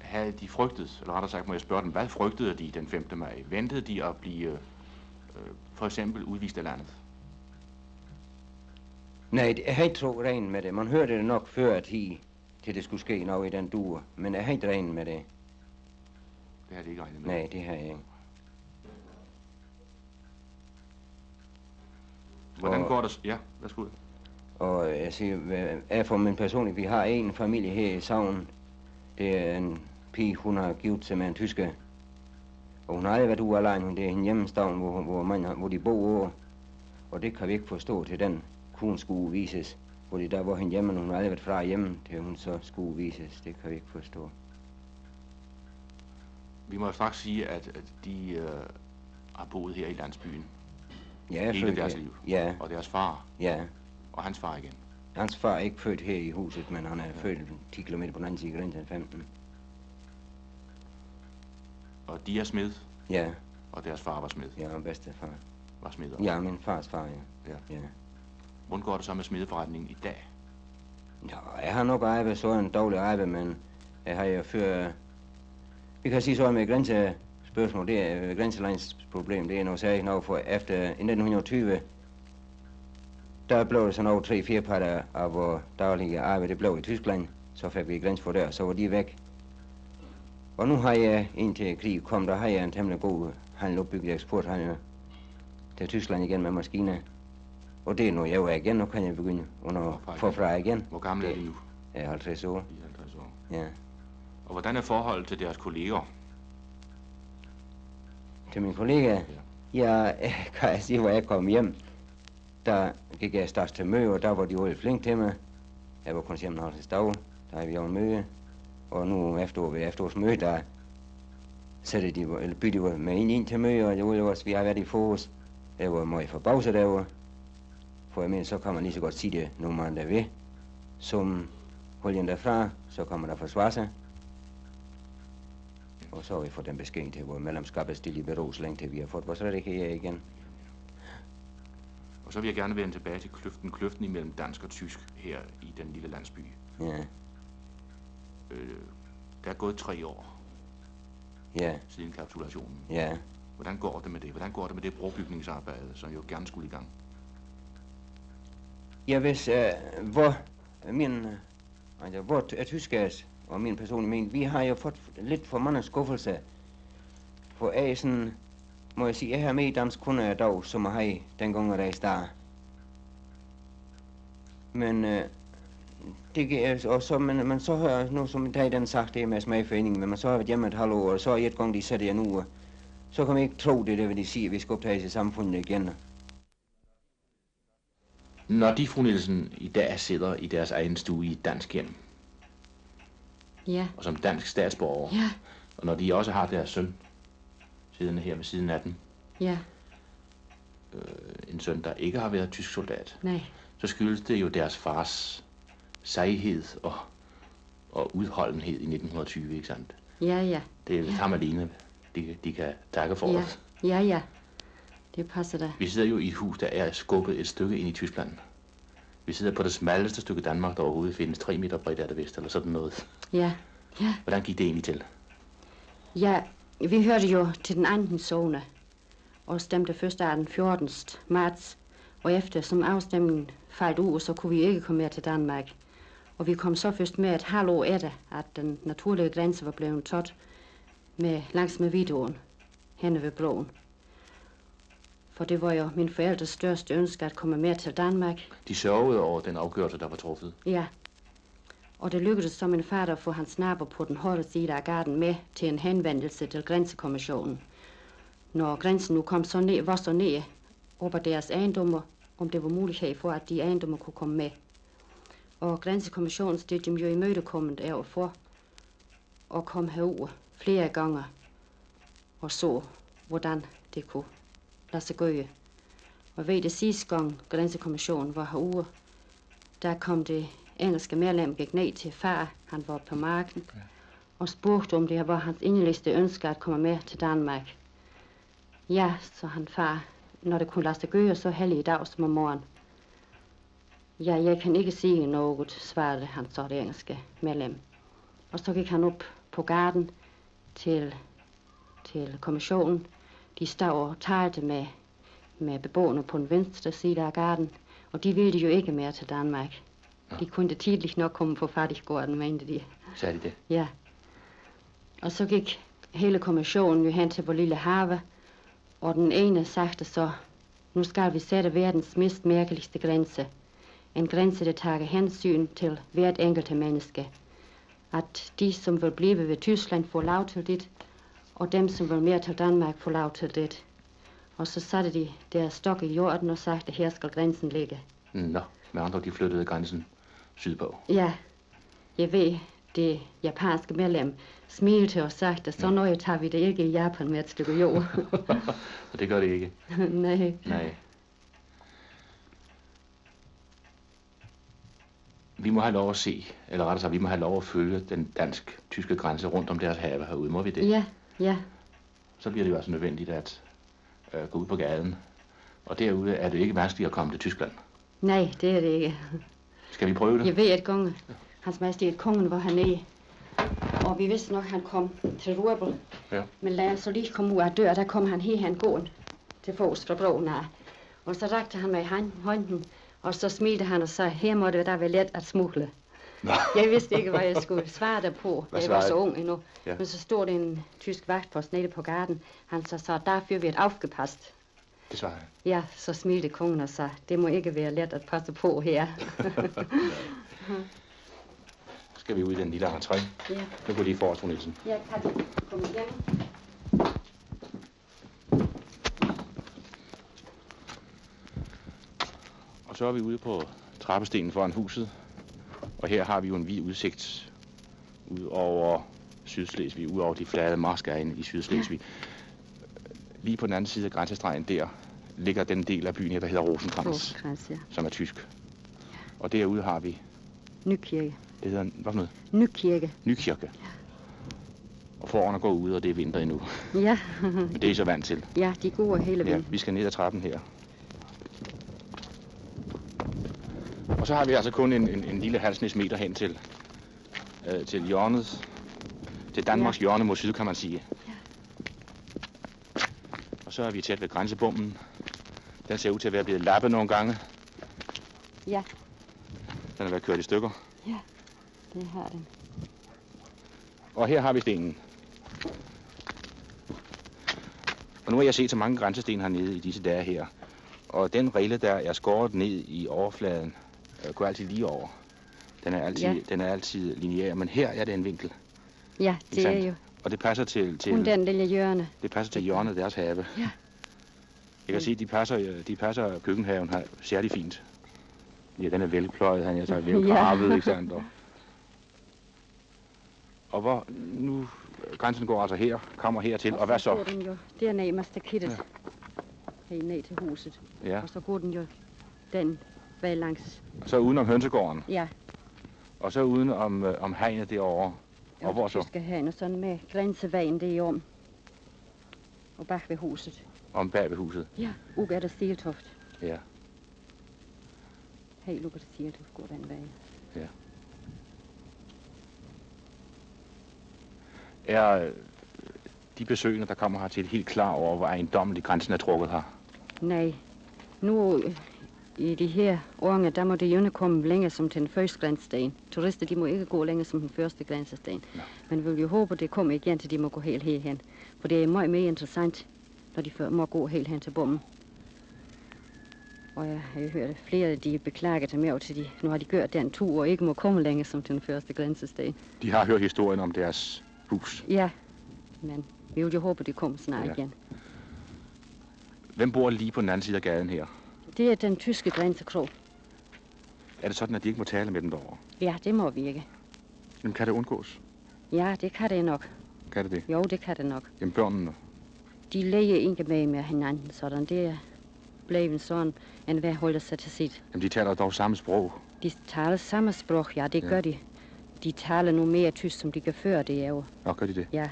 Havde de frygtet, eller rettere sagt må jeg spørge dem, hvad frygtede de den 5. maj? Ventede de at blive øh, for eksempel udvist af landet? Nej, det- jeg har ikke tro regnet med det. Man hørte det nok før, at hi, til det skulle ske noget i den duer, men jeg har ikke regnet med det. Det har de ikke regnet med. Nej, det har jeg ikke. Hvordan Og- går det? Ja, værsgo. Og jeg siger, jeg for min personlige, vi har en familie her i Savn. Det er en pige, hun har givet sig med en tysker. Og hun har aldrig været ude alene, det er en hjemmestavn, hvor, hvor, man, hvor de bor. Og det kan vi ikke forstå til den kun skulle vises. Fordi der var hende hjemme, og hun har aldrig været fra hjemme, til hun så skulle vises. Det kan vi ikke forstå. Vi må straks sige, at, at de øh, har boet her i landsbyen Ja, hele deres her. liv. Ja, Og deres far ja. og hans far igen. Hans far er ikke født her i huset, men han er født 10 km på den anden side af grænsen, 15. Og de er smed, Ja, og deres far var smed. jeg er bedstefar. Var smed også. Ja, min fars far, ja. Ja. ja. Hvordan går det så med smedeforretningen i dag? Ja, jeg har nok arbejdet så en dårlig arbejde, men jeg har jo før... Vi kan sige så med grænsespørgsmål, det er grænselandsproblem, det er noget særligt noget, for efter 1920, der blev det sådan over tre fire parter af vores daglige arbejde, det blev i Tyskland, så fik vi grænse for der, så var de væk. Og nu har jeg, indtil krig kom, der har jeg en temmelig god handel opbygget eksporthandel til Tyskland igen med maskiner. Og det er nu jeg er igen, nu kan jeg begynde under forfra igen. Hvor gamle er de nu? Jeg er 50 år. De er 50 år. Ja. Og hvordan er forholdet til deres kolleger? Til min kollega, ja, *laughs* kan jeg sige, hvor jeg kom hjem, der gik jeg straks til møde, og der var de jo flink til mig. Jeg var kun hjemme en halvtreds dag, der havde vi jo en møde. Og nu efter ved efterårsmøde, der sætter de, eller bytter de med ind, ind til møde, og det var vi har været i forårs. Jeg var meget forbavset derovre. For jeg mener, så kan man lige så godt sige det, når man er ved. Som holden derfra, så kommer der forsvare sig. Og så har vi fået den besked til, hvor medlemskab er stille i bero, så længe til vi har fået vores rettigheder igen. Og så vil jeg gerne vende tilbage til kløften, kløften imellem dansk og tysk her i den lille landsby. Ja, Øh, der er gået tre år ja, siden kapitulationen. ja. Hvordan går det med det? Hvordan går det med det brobygningsarbejde, som jo gerne skulle i gang? Ja, hvis, uh, hvor min, øh, altså, hvor et tyskers og min personlige mening, vi har jo fået lidt for mange skuffelser. For jeg er sådan, må jeg sige, jeg har med i dansk kunde af dag, som jeg har dengang, da jeg startede. Men uh, det giver, og så, men, men så har nu, som i dag den sagt, det er med smagforeningen, men man så har jeg været hjemme et halvt år, og så et gang de sætter jeg nu, så kan man ikke tro det, det vil de sige, at vi skal optage i samfundet igen. Når de, fru Nielsen, i dag sidder i deres egen stue i et dansk hjem, Ja, og som dansk statsborger, ja, og når de også har deres søn siddende her ved siden af dem, ja, øh, en søn, der ikke har været tysk soldat, nej, så skyldes det jo deres fars sejhed og, og udholdenhed i 1920, ikke sandt? ja, ja, Det er ja. ham alene, de, de kan takke for ja, os. ja, ja. Det passer da. Vi sidder jo i et hus, der er skubbet et stykke ind i Tyskland. Vi sidder på det smalleste stykke Danmark, der overhovedet findes. 3 meter bredt er det vist, eller sådan noget. Ja, ja. Hvordan gik det egentlig til? Ja, vi hørte jo til den anden zone og stemte først af den 14. marts. Og efter som afstemningen faldt ud, så kunne vi ikke komme mere til Danmark. Og vi kom så først med et halvt år efter, at den naturlige grænse var blevet taget med, langs med videoen henne ved broen. For det var jo min forældres største ønske at komme med til Danmark. De sørgede over den afgørelse, der var truffet. Ja. Og det lykkedes så min far at få hans nabo på den højre side af gaden med til en henvendelse til Grænsekommissionen. Når grænsen nu kom så ned, var så ned over deres ejendommer, om det var mulighed for, at de ejendommer kunne komme med. Og Grænsekommissionen stod dem jo imødekommet overfor og kom herud flere gange og så, hvordan det kunne lade sig gøre. Og ved det sidste gang Grænsekommissionen var herude, der kom det engelske medlem gik ned til far, han var på marken, og spurgte om det var hans inderligste ønske at komme med til Danmark. Ja, så han far, når det kunne lade sig gøre så heldig i dag som om morgen. Ja, jeg kan ikke sige noget, svarede han så det engelske medlem. Og så gik han op på garden til, til kommissionen. De stod og talte med, med beboerne på den venstre side af garden, og de ville jo ikke mere til Danmark. De kunne tidligt nok komme på fattiggården, mente de. Sagde de det? Ja. Og så gik hele kommissionen jo hen til vores lille have, og den ene sagde så, Nu skal vi sætte verdens mest mærkeligste grænse. En grænse, der tager hensyn til hvert enkelte menneske. At de, som vil blive ved Tyskland, får lov til det, og dem, som vil mere til Danmark, får lov til det. Og så satte de der stok i jorden og sagde, at her skal grænsen ligge. Nå, med andre de flyttede grænsen sydpå. Ja, jeg ved, det japanske medlem smilte og sagde, at så noget tager vi det ikke i Japan med et stykke jord. *laughs* Så det gør det ikke. *laughs* Nej. Nej. Vi må have lov at se, eller rettere sagt, vi må have lov at følge den dansk-tyske grænse rundt om deres have herude. Må vi det? Ja, ja. Så bliver det jo altså nødvendigt at øh, gå ud på gaden. Og derude er det ikke vanskeligt at komme til Tyskland. Nej, det er det ikke. Skal vi prøve det? Jeg ved, at konge, hans majestæt kongen var hernede. Og vi vidste nok, at han kom til Rurbel. Ja. Men lad os så lige komme ud af døren, der kom han her, han gåen til fods fra broen af. Og så rakte han mig hånd- hånden, og så smilte han og sagde, her må det da være let at smugle. *laughs* Jeg vidste ikke, hvad jeg skulle svare derpå. Hvad jeg var så svarede- ung endnu. Ja. Men så stod der en tysk vagtpost nede på garden. Han så sagde, derfor vi et aufgepasst. Det svarer jeg. Ja, så smilte kongen og sagde, det må ikke være let at passe på her. *laughs* Skal vi ud i den lille entré. ja, Nu går lige forrest, fru Nielsen. ja, Katja, kom igen. Og så er vi ude på trappestenen foran huset. Og her har vi jo en vid udsigt ud over Sydslesvig, ud over de flade marskegene i Sydslesvig. Lige på den anden side af grænsestregen der ligger den del af byen her, der hedder Rosenkrantz, Rosenkrantz, ja. som er tysk. Og derude har vi, Nykirke. det hedder, hvad for noget? Nykirke. Nykirke. Og forårene går ud, og det er vinter endnu. Ja. Men det er I så vant til. ja, de går hele Ja, vejen. vi skal ned ad trappen her. Og så har vi altså kun en, en, en lille halvsnes meter hen til, øh, til hjørnet. Til Danmarks ja. hjørne mod syd, kan man sige. Ja. Og så er vi tæt ved grænsebommen. Den ser ud til at være blevet lappet nogle gange. Ja, Den er været kørt i stykker. ja, det har den. Og her har vi stenen. Og nu har jeg set så mange grænsesten hernede i disse dage her. Og den rille, der er skåret ned i overfladen, øh, går altid lige over. Den er altid, Ja. den er altid lineær, men her er det en vinkel. Ja, det er jo Og det passer til, til, den lille hjørne. det passer til hjørnet af deres have. Ja. Jeg kan sige, de passer, øh, de passer køkkenhaven her særlig fint. Ja, den er velpløjet, han er så *laughs* velgravet, Ja. ikke sandt? Og, og hvor nu, grænsen går altså her, kommer hertil, og hvad så? går den jo derned med stakittet. Ja. Helt ned til huset. Ja. Og så går den jo den vej langs. Og så udenom hønsegården, Ja, og så uden om, øh, om hegnet derovre. Og hvor så? skal have noget sådan med grænsevejen derom. Og bag ved huset. Om bag ved huset. Ja, uge er der Siltoft. Ja. Helt uge er der Siltoft går den vej. Ja. Er øh, de besøgende, der kommer hertil, helt klar over, hvor ejendommeligt grænsen er trukket her? Nej, nu øh, i de her årene, der må det jo komme længere som den første grænsesten. Turister, de må ikke gå længere som den første grænsesten. Men vi vil jo håbe, det kommer igen, til de må gå helt herhen. For det er meget mere interessant, når de må gå helt hen til bommen. Og jeg har jo hørt, at flere af de beklager sig med til de, nu har de gjort den tur og ikke må komme længere som den første grænsesten. De har hørt historien om deres hus. Ja, men vi vil jo håbe, det kommer snart Ja. ja. igen. Hvem bor lige på den anden side af gaden her? Det er den tyske grænsekrog. Er det sådan, at de ikke må tale med dem derovre? Ja, det må vi ikke. Jamen, kan det undgås? Ja, det kan det nok. Kan det det? Jo, det kan det nok. Jamen, børnene. De leger ikke med med hinanden, sådan det blevet sådan, en hver holder sig til sit. Jamen, de taler dog samme sprog. De taler samme sprog, ja, det ja. gør de. De taler nu mere tysk, som de gør før, det er jo. Nå, gør de det? Ja,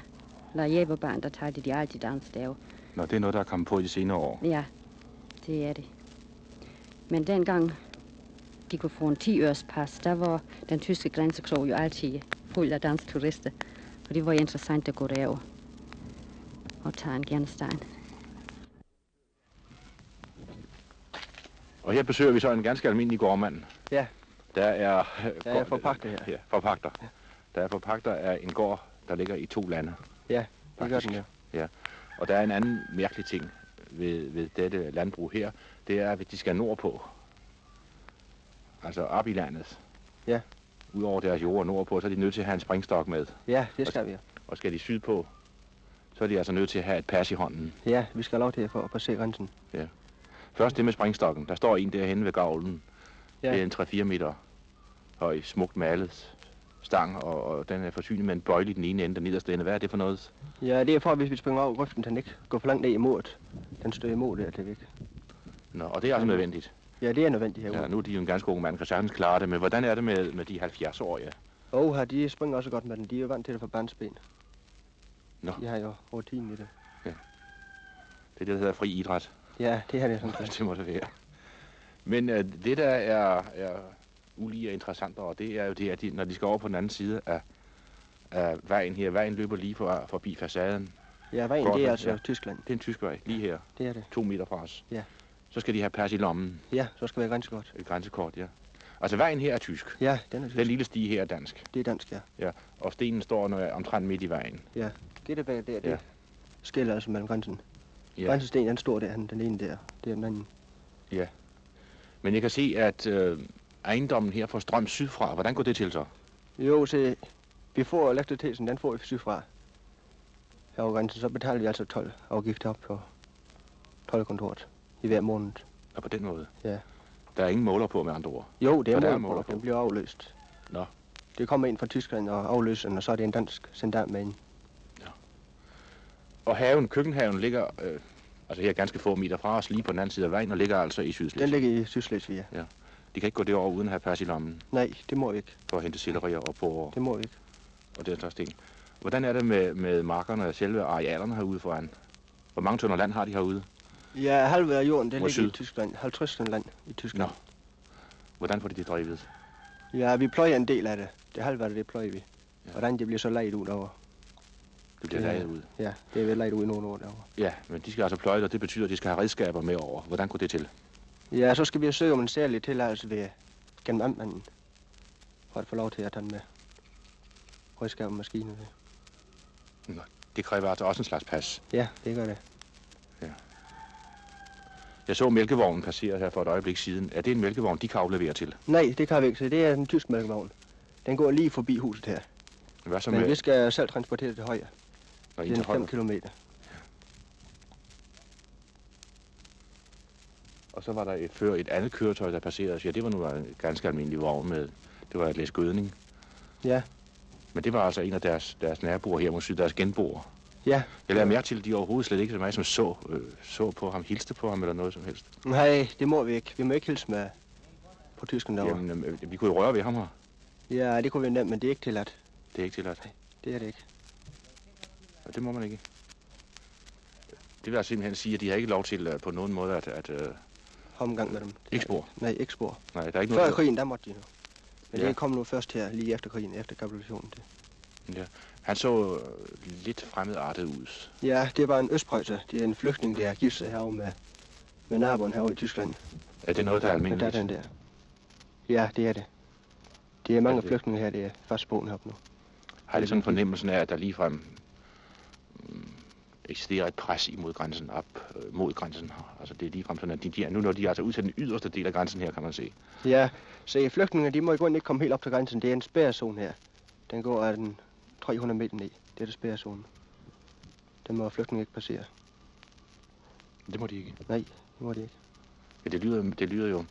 når jeg var barn, der talte de altid dansk, det er jo. Nå, det er noget, der er kommet på i de senere år. Ja, det er det. Men dengang de kunne få en 10 øres pas, der var den tyske grænsekrog jo altid fuld af danske turister. Og det var interessant at gå derover og tage en genstand. Og her besøger vi så en ganske almindelig gårdmand. Ja. Der er... Der er forpagter her. Ja, forpagter. Ja. Der er forpagter af en gård, der ligger i to lande. Ja, det gør faktisk. den jo. Ja. Og der er en anden mærkelig ting ved, ved dette landbrug her, det er, at de skal nordpå. Altså op i landet. Ja. Udover deres jord nordpå, så er de nødt til at have en springstok med. Ja, det skal vi. Og skal de sydpå, så er de altså nødt til at have et pas i hånden. Ja, vi skal have lov til at få at passere grænsen. Ja. Først det med springstokken. Der står en derhenne ved gavlen. Ja. Det er en 3-4 meter høj, smukt malet stang, og, og den er forsynet med en bøjle i den ene ende, den nederste ende. Hvad er det for noget? Ja, det er for, at hvis vi springer over grøften, den ikke går for langt ned i. Den støder imod det, det er væk. Nå, og det er altså nødvendigt. Ja, det er nødvendigt herude. Ja, nu er de jo en ganske ung mand, kan sagtens klare det, men hvordan er det med, med de 70-årige? Og her, de springer også godt med den. De er jo vant til det fra barnsben. Nå. De har jo rutinen i det. Det er det, der hedder fri idræt. Ja, det her det sådan. *laughs* det må det være. Men uh, det, der er, er ulige og interessant over, det er jo det, at de, når de skal over på den anden side af, af vejen her, vejen løber lige for, forbi facaden. Ja, vejen, Godt, det er altså ja. Tyskland. Det er en tysk vej, lige her. Det er det. To meter fra os. Ja. Så skal de have pas i lommen. Ja, så skal vi have grænsekort. Et grænsekort, ja. Altså vejen her er tysk. Ja, den er tysk. Den lille stige her er dansk. Det er dansk, ja. Ja, og stenen står nu omtrent midt i vejen. Ja, det der bag der, det Ja. skiller altså mellem grænsen. Ja. Grænsesten, den står der, den ene der. Det er den anden. Ja. Men jeg kan se, at øh, ejendommen her får strøm sydfra. Hvordan går det til så? Jo, så vi får elektriciteten, den får vi sydfra. Her over grænsen, så betaler vi altså 12 afgifter op på tolvkontoret i hver måned. Og på den måde? Ja. Der er ingen måler på med andre ord. Jo, det er der er mål måler på, den bliver afløst. Nå. Det kommer ind fra Tyskland og afløser den, og så er det en dansk sendant med ind. Og haven, køkkenhaven ligger øh, altså her ganske få meter fra os, lige på den anden side af vejen, og ligger altså i Sydslesvig. Den ligger i Sydslesvig, ja. Ja. De kan ikke gå derover uden at have pas i lommen Nej, det må vi ikke. for at hente sillerier og på Det må vi ikke. og den slags ting. Hvordan er det med, med markerne og selve arealerne herude foran? Hvor mange tønder land har de herude? Ja, halve af jorden, det ligger i syd? Tyskland. 50 land i Tyskland. Nå. Hvordan får de det drevet? Ja, vi pløjer en del af det. Det halve af det, det pløjer vi. Ja. Hvordan det bliver så lejet ud over. Det bliver er- lejet ud. Ja, det er vel lejet ud i nogle år derovre. Ja, men de skal altså pløje, og det betyder, at de skal have redskaber med over. Hvordan går det til? Ja, så skal vi søge om en særlig tilladelse ved gennem amtmanden. For at få lov til at tage med redskaber og maskiner. Nå, det kræver altså også en slags pas. Ja, det gør det. Jeg så mælkevognen passere her for et øjeblik siden. Er det en mælkevogn, de kan aflevere til? Nej, det kan vi ikke, så det er en tysk mælkevogn. Den går lige forbi huset her. Hvad så Men med... vi skal selv transportere det til højre. Nå, Det er til en 5 højre. kilometer. Og så var der et, før et andet køretøj, der passerede os. Ja, det var nu en ganske almindelig vogn med... Det var et læs gødning. Ja. Men det var altså en af deres, deres naboer her mod syd, deres genboer. Ja. Jeg lader mærke til, at de overhovedet slet ikke så meget som så, øh, så på ham, hilste på ham eller noget som helst. Nej, det må vi ikke. Vi må ikke hilse med på tysken derovre. Jamen, øh, vi kunne jo røre ved ham her. Ja, det kunne vi nemt, men det er ikke tilladt. Det er ikke tilladt. Det er det ikke. Ja, det må man ikke. Det vil altså simpelthen sige, at de har ikke lov til uh, på nogen måde at... at uh, Omgang med dem. ikke spor. Nej, ikke spor. Nej, der er ikke Før noget... krigen, der måtte de nu. Men Ja. det kom nu først her, lige efter krigen, efter kapitulationen. Det. Ja. Han så øh, lidt fremmedartet ud. Ja, det var en østprøjser. Det er en flygtning, der har gift sig herovre med, med naboen herovre i Tyskland. Er det noget, der er almindeligt? der er den der. Ja, det er det. Det er mange Er det- flygtninge her, det er fast boende heroppe nu. Har det sådan fornemmelsen af, at der ligefrem mm, eksisterer et pres imod grænsen op øh, mod grænsen her? Altså det er ligefrem sådan, at de, de er, nu når de er altså ud til den yderste del af grænsen her, kan man se. Ja, så flygtninge, de må i grunden ikke komme helt op til grænsen. Det er en spærrezone her. Den går af den 300 meter ned. Det er det spærrezone. Den må flygtninge ikke passere. Det må de ikke. Nej, det må de ikke. Ja, det lyder, det lyder jo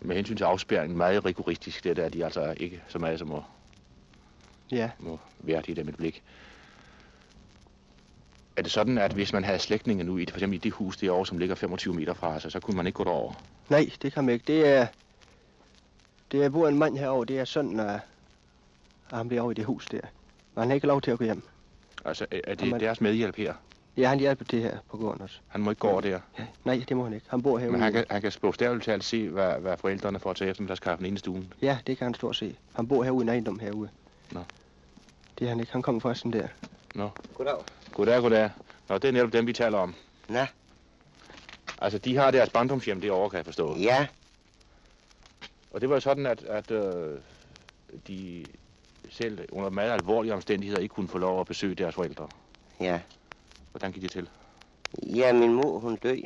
med hensyn til afspærringen meget rigoristisk, det der, at de altså ikke så meget som må, Ja, må være det der med et blik. Er det sådan, at hvis man havde slægtninge nu i for eksempel i det hus derovre, som ligger 25 meter fra sig, så kunne man ikke gå derover? nej, det kan man ikke. Det er, det er bor en mand herovre. Det er sådan, at, at han bliver over i det hus der. Men han har ikke lov til at gå hjem. Altså, er det Jamen- deres medhjælp her? Ja, han hjælper til her på gården også. Han må ikke gå over der. Nej, det må han ikke. Han bor herude. Men han kan, han kan bogstaveligt talt se, hvad, hvad forældrene får til eftermiddagskaffen inde i stuen. Ja, det kan han stort se. Han bor herude i en ejendom herude. Nå. Det er han ikke. Han kommer forresten der. Nå. Goddag. Goddag, goddag. Nå, det er netop dem, vi taler om. Nå. Altså, de har deres barndomshjem derovre, kan jeg forstå. Ja, Og det var jo sådan, at, at øh, de selv under meget alvorlige omstændigheder ikke kunne få lov at besøge deres forældre. ja. Hvordan gik det til? Ja, min mor, hun død.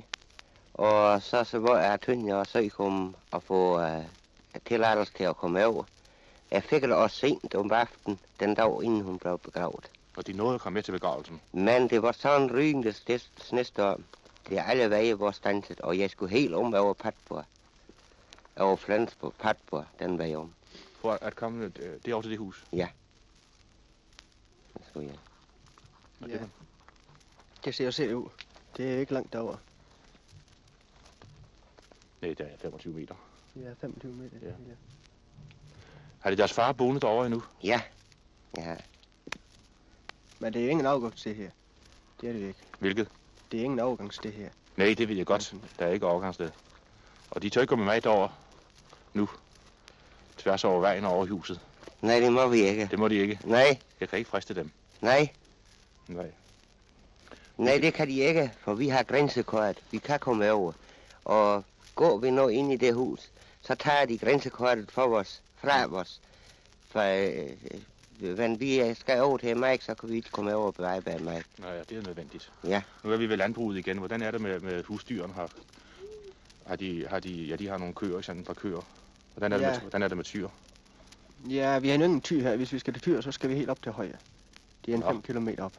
Og så, så var jeg tynd, og så kom at få uh, tilladelse til at komme over. Jeg fik det også sent om aftenen, den dag inden hun blev begravet. Og de nåede at komme med til begravelsen? Men det var sådan en rygende snestorm. Det alle veje var stanset, og jeg skulle helt om over Patborg. Over Flensborg, Patborg, den vej om. For at komme øh, det over til det hus? Ja. Det skulle jeg. Ja. Det, det ser jo selv ud. Det er ikke langt derover. Nej, det er 25 meter. Ja, 25 meter. Ja. ja. Har de deres far boende derovre endnu? Ja. Ja. Men det er ingen afgangssted her. Det er det ikke. Hvilket? Det er ingen afgangssted her. Nej, det ved jeg godt. Der er ikke afgangssted. Og de tør ikke gå med mig derover nu. Tværs over vejen og over huset. Nej, det må vi ikke. Det må de ikke? Nej. Jeg kan ikke friste dem. Nej. Nej. Nej, det kan de ikke, for vi har grænsekort. Vi kan komme over. Og går vi nu ind i det hus, så tager de grænsekortet for os, fra os. For øh, men vi skal over til Mike, så kan vi ikke komme over på vej bag Mike. Nej, ja, det er nødvendigt. Ja. Nu er vi ved landbruget igen. Hvordan er det med, med husdyrene her? Har de, har de, ja, de har nogle køer, sådan et par køer. Hvordan er, ja. det med, hvordan er det med tyr? Ja, vi har ingen tyr her. Hvis vi skal til tyr, så skal vi helt op til højre. Det er en 5 km op.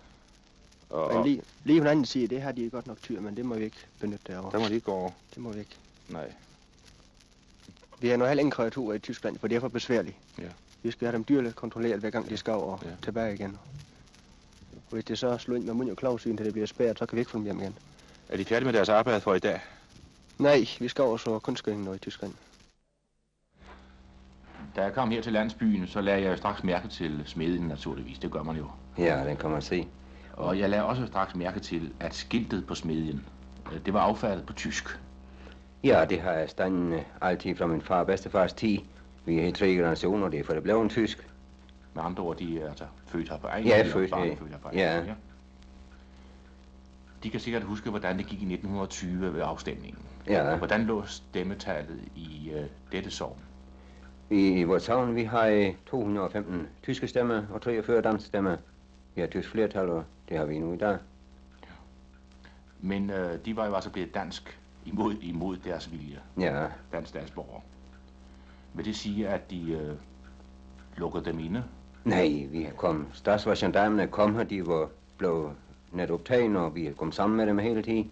Og, men lige, lige på den anden side, det har de godt nok tyr, men det må vi ikke benytte derovre. Der må de ikke gå over? Det må vi ikke. Nej. Vi har nu heller ingen kreaturer i Tyskland, for det er for besværligt. Ja. Vi skal have dem dyrligt kontrolleret, hver gang de skal over ja. tilbage igen. Og hvis det så slår ind med mund og klovsyn, til det bliver spærret, så kan vi ikke få dem hjem igen. Er de færdige med deres arbejde for i dag? Nej, vi skal over så kunstgøringen i Tyskland. Da jeg kom her til landsbyen, så lagde jeg jo straks mærke til smeden naturligvis. Det gør man jo. Ja, den kan man se. Og jeg lagde også straks mærke til, at skiltet på smedjen, det var affaldet på tysk. Ja, det har jeg standen altid fra min far og bedstefars tid. Vi er i tre generationer, det er for det blev en tysk. Med andre ord, de er altså født her på egen Ja, født, ja. født her på egen ja. ja. De kan sikkert huske, hvordan det gik i 1920 ved afstemningen. Ja. Hvordan lå stemmetallet i uh, dette sovn? I, vores savn, vi har 215 tyske stemmer og 43 danske stemmer. Vi har tysk flertal, og det har vi nu i dag. Ja. Men uh, de var jo altså blevet dansk imod, imod deres vilje. Ja. Dansk statsborger. Vil det sige, at de øh, lukkede dem inde? Nej, vi kom. Straks var gendarmene kom her, de var blevet net optaget, og vi kom sammen med dem hele tiden.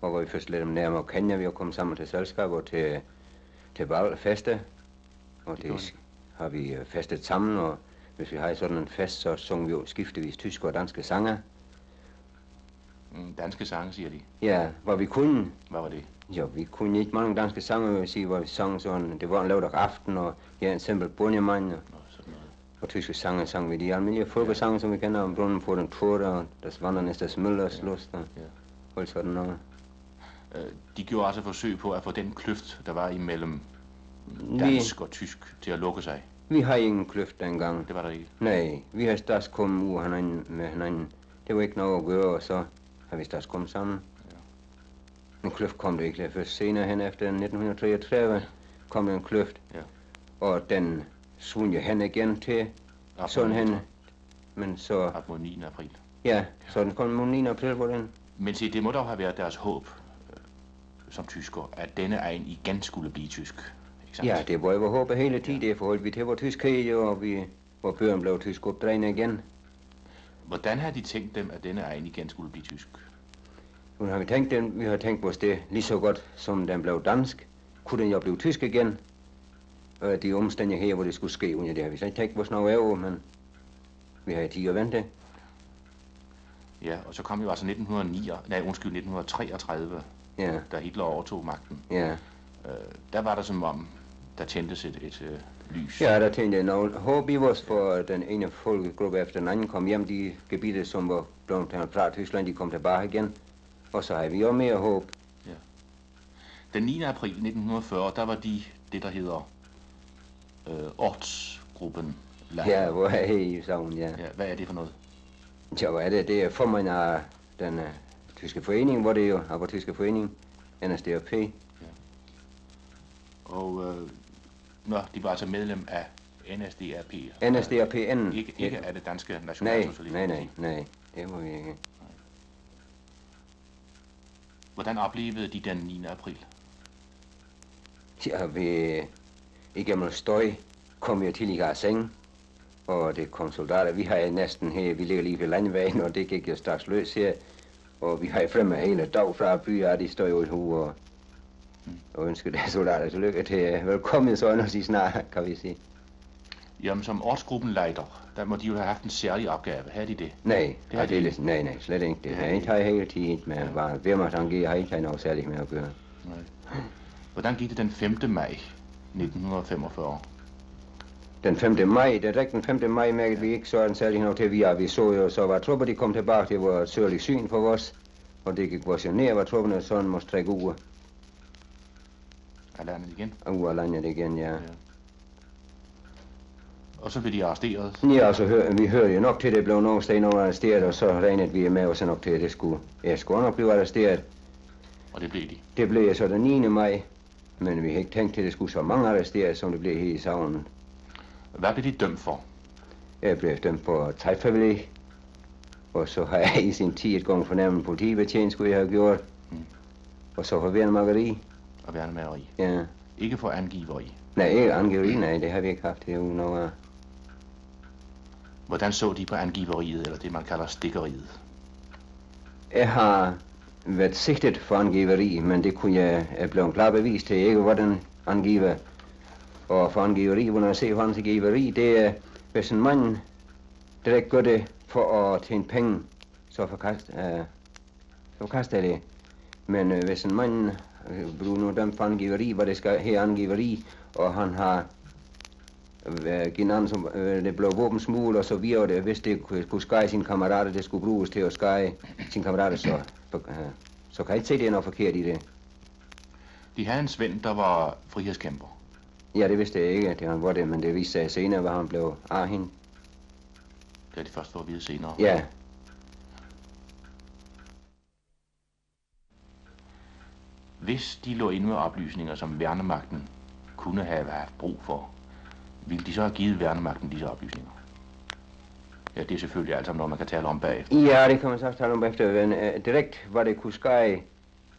Og hvor vi først lidt dem nærmere kende, vi kommet sammen til selskaber til, til bal, feste. Og det, har vi festet sammen, og hvis vi har sådan en fest, så synger vi jo skiftevis tyske og danske sange. Mm, danske sange, siger de? Ja, hvor vi kunne. Hvad var det? Jo, vi kunne ikke mange danske sange, vil jeg sige, hvor vi sang sådan, det var en lørdag aften, og ja, en simpel bundjemand, og, og tyske sange sang vi de almindelige folkesange, som vi kender, om brunnen på den tårte, og das Wandern ist des Müllers ja. Lust, og ja. holdt sådan noget. De gjorde altså forsøg på at få den kløft, der var imellem dansk vi, og tysk, til at lukke sig. Vi har ingen kløft dengang. Det var der ikke? Nej, vi har straks kommet ud hinanden med hinanden. Det var ikke noget at gøre, og så har vi straks kommet sammen. En kløft kom det ikke først senere hen efter 1933 kom der en kløft. Ja. Og den svundt hen igen til sådan hen. Men så... Op mod 9. april. Ja, så den kom mod 9. april, hvor den... Men se, det må dog have været deres håb øh, som tysker, at denne egen igen skulle blive tysk. Ikke? Ja, det var jo håbet hele tiden. Ja. Forholdt vi til vores tyskhed, og vi, hvor bøgen blev tysk opdrejende igen. Hvordan har de tænkt dem, at denne egen igen skulle blive tysk? Nu har vi tænkt den, vi har tænkt vores det lige så godt, som den blev dansk. Kunne den jo blive tysk igen? Og de omstændigheder her, hvor det skulle ske under det, har vi så ikke tænkt vores noget over, men vi har tid at vente. Ja, og så kom jo altså 1909, nej, undskyld, 1933, ja. da Hitler overtog magten. Ja. Øh, der var der som om, der tændtes et, et uh, lys. Ja, der tændte jeg noget håb i vores, for den ene folkegruppe efter den anden kom hjem. De gebider, som var blevet fra Tyskland, de kom tilbage igen. Og så har vi jo mere håb. Ja. Den 9. april 1940, der var de, det der hedder øh, Ortsgruppen. Ja, hvor er I savn, ja. ja. Hvad er det for noget? Ja, hvad er det? Det er formand af den uh, tyske forening, hvor det er jo, af tyske forening, NSDAP. Ja. Og øh, nå, de var altså medlem af NSDAP. NSDAPN. Ikke, ikke af det danske nationalsocialisme. Nej, nej, nej, nej, det må vi ikke. Hvordan oplevede de den 9. april? Ja, vi igennem støj kom jeg til i seng, og det kom soldater. Vi har næsten her, vi ligger lige ved landvejen, og det gik jo straks løs her. Og vi har fremme hele dag fra byen, og de står jo i hu og, ønsker det soldater tillykke til velkommen så når de snart, kan vi sige. Jamen, som årsgruppenlejder, der må de jo have haft en særlig opgave. Har de det? Nej, det har det, det, nej, nej, slet ikke. Det har ikke har hele tiden med, bare Wehrmacht har ikke noget særligt med at gøre. Nej. Hvordan gik det den 5. maj 1945? Den 5. maj, det er ikke den 5. maj mærkede vi ikke sådan særlig noget til. Vi, vi så jo, så var trupper, de kom tilbage. Det var et sørligt syn for os. Og det gik vores ned, var trupperne sådan måtte trække uger. Af landet igen? Uger af landet igen, ja. ja. Og så blev de arresteret? Ja, så hør, vi hørte jo nok til, at det blev nogle steder nogen arresteret, og så regnede vi med os nok til, at det skulle, jeg skulle nok blive arresteret. Og det blev de? Det blev jeg så den 9. maj, men vi havde ikke tænkt til, at det skulle så mange arresteret, som det blev her i savnen. Hvad blev de dømt for? Jeg blev dømt for træfabrik, og så har jeg i sin tid et gang fornærmet politibetjent, skulle jeg have gjort. Mm. Og så for værnemageri. Og værnemageri? Ja. Ikke for angiveri? Nej, ikke angiveri, nej, det har vi ikke haft herude noget Hvordan så de på angiveriet, eller det man kalder stikkeriet? Jeg har været sigtet for angiveri, men det kunne jeg, jeg blev klar bevis til, ikke hvordan angiver. Og for angiveri, hvor jeg ser for angiveri, det er, hvis en mand direkt gør det for at tjene penge, så forkaster, uh, forkaster jeg det. Men uh, hvis en mand nu dømt for angiveri, hvor det skal her angiveri, og han har givet som øh, det blev våbensmugl og så videre, det, hvis det kunne skære sine kammerater, det skulle bruges til at skære sine kammerater, så, øh, så kan jeg ikke se, det er noget forkert i det. De havde en svend, der var frihedskæmper. Ja, det vidste jeg ikke, at han var det, men det viste sig senere, hvor han blev Arhin. Det er det først for at vide senere. Ja. Hvis de lå inde med oplysninger, som værnemagten kunne have haft brug for, ville de så have givet værnemagten disse oplysninger? Ja, det er selvfølgelig alt sammen noget, man kan tale om bagefter. Ja, det kan man så tale om bagefter. Men øh, direkt, hvad det kunne ske i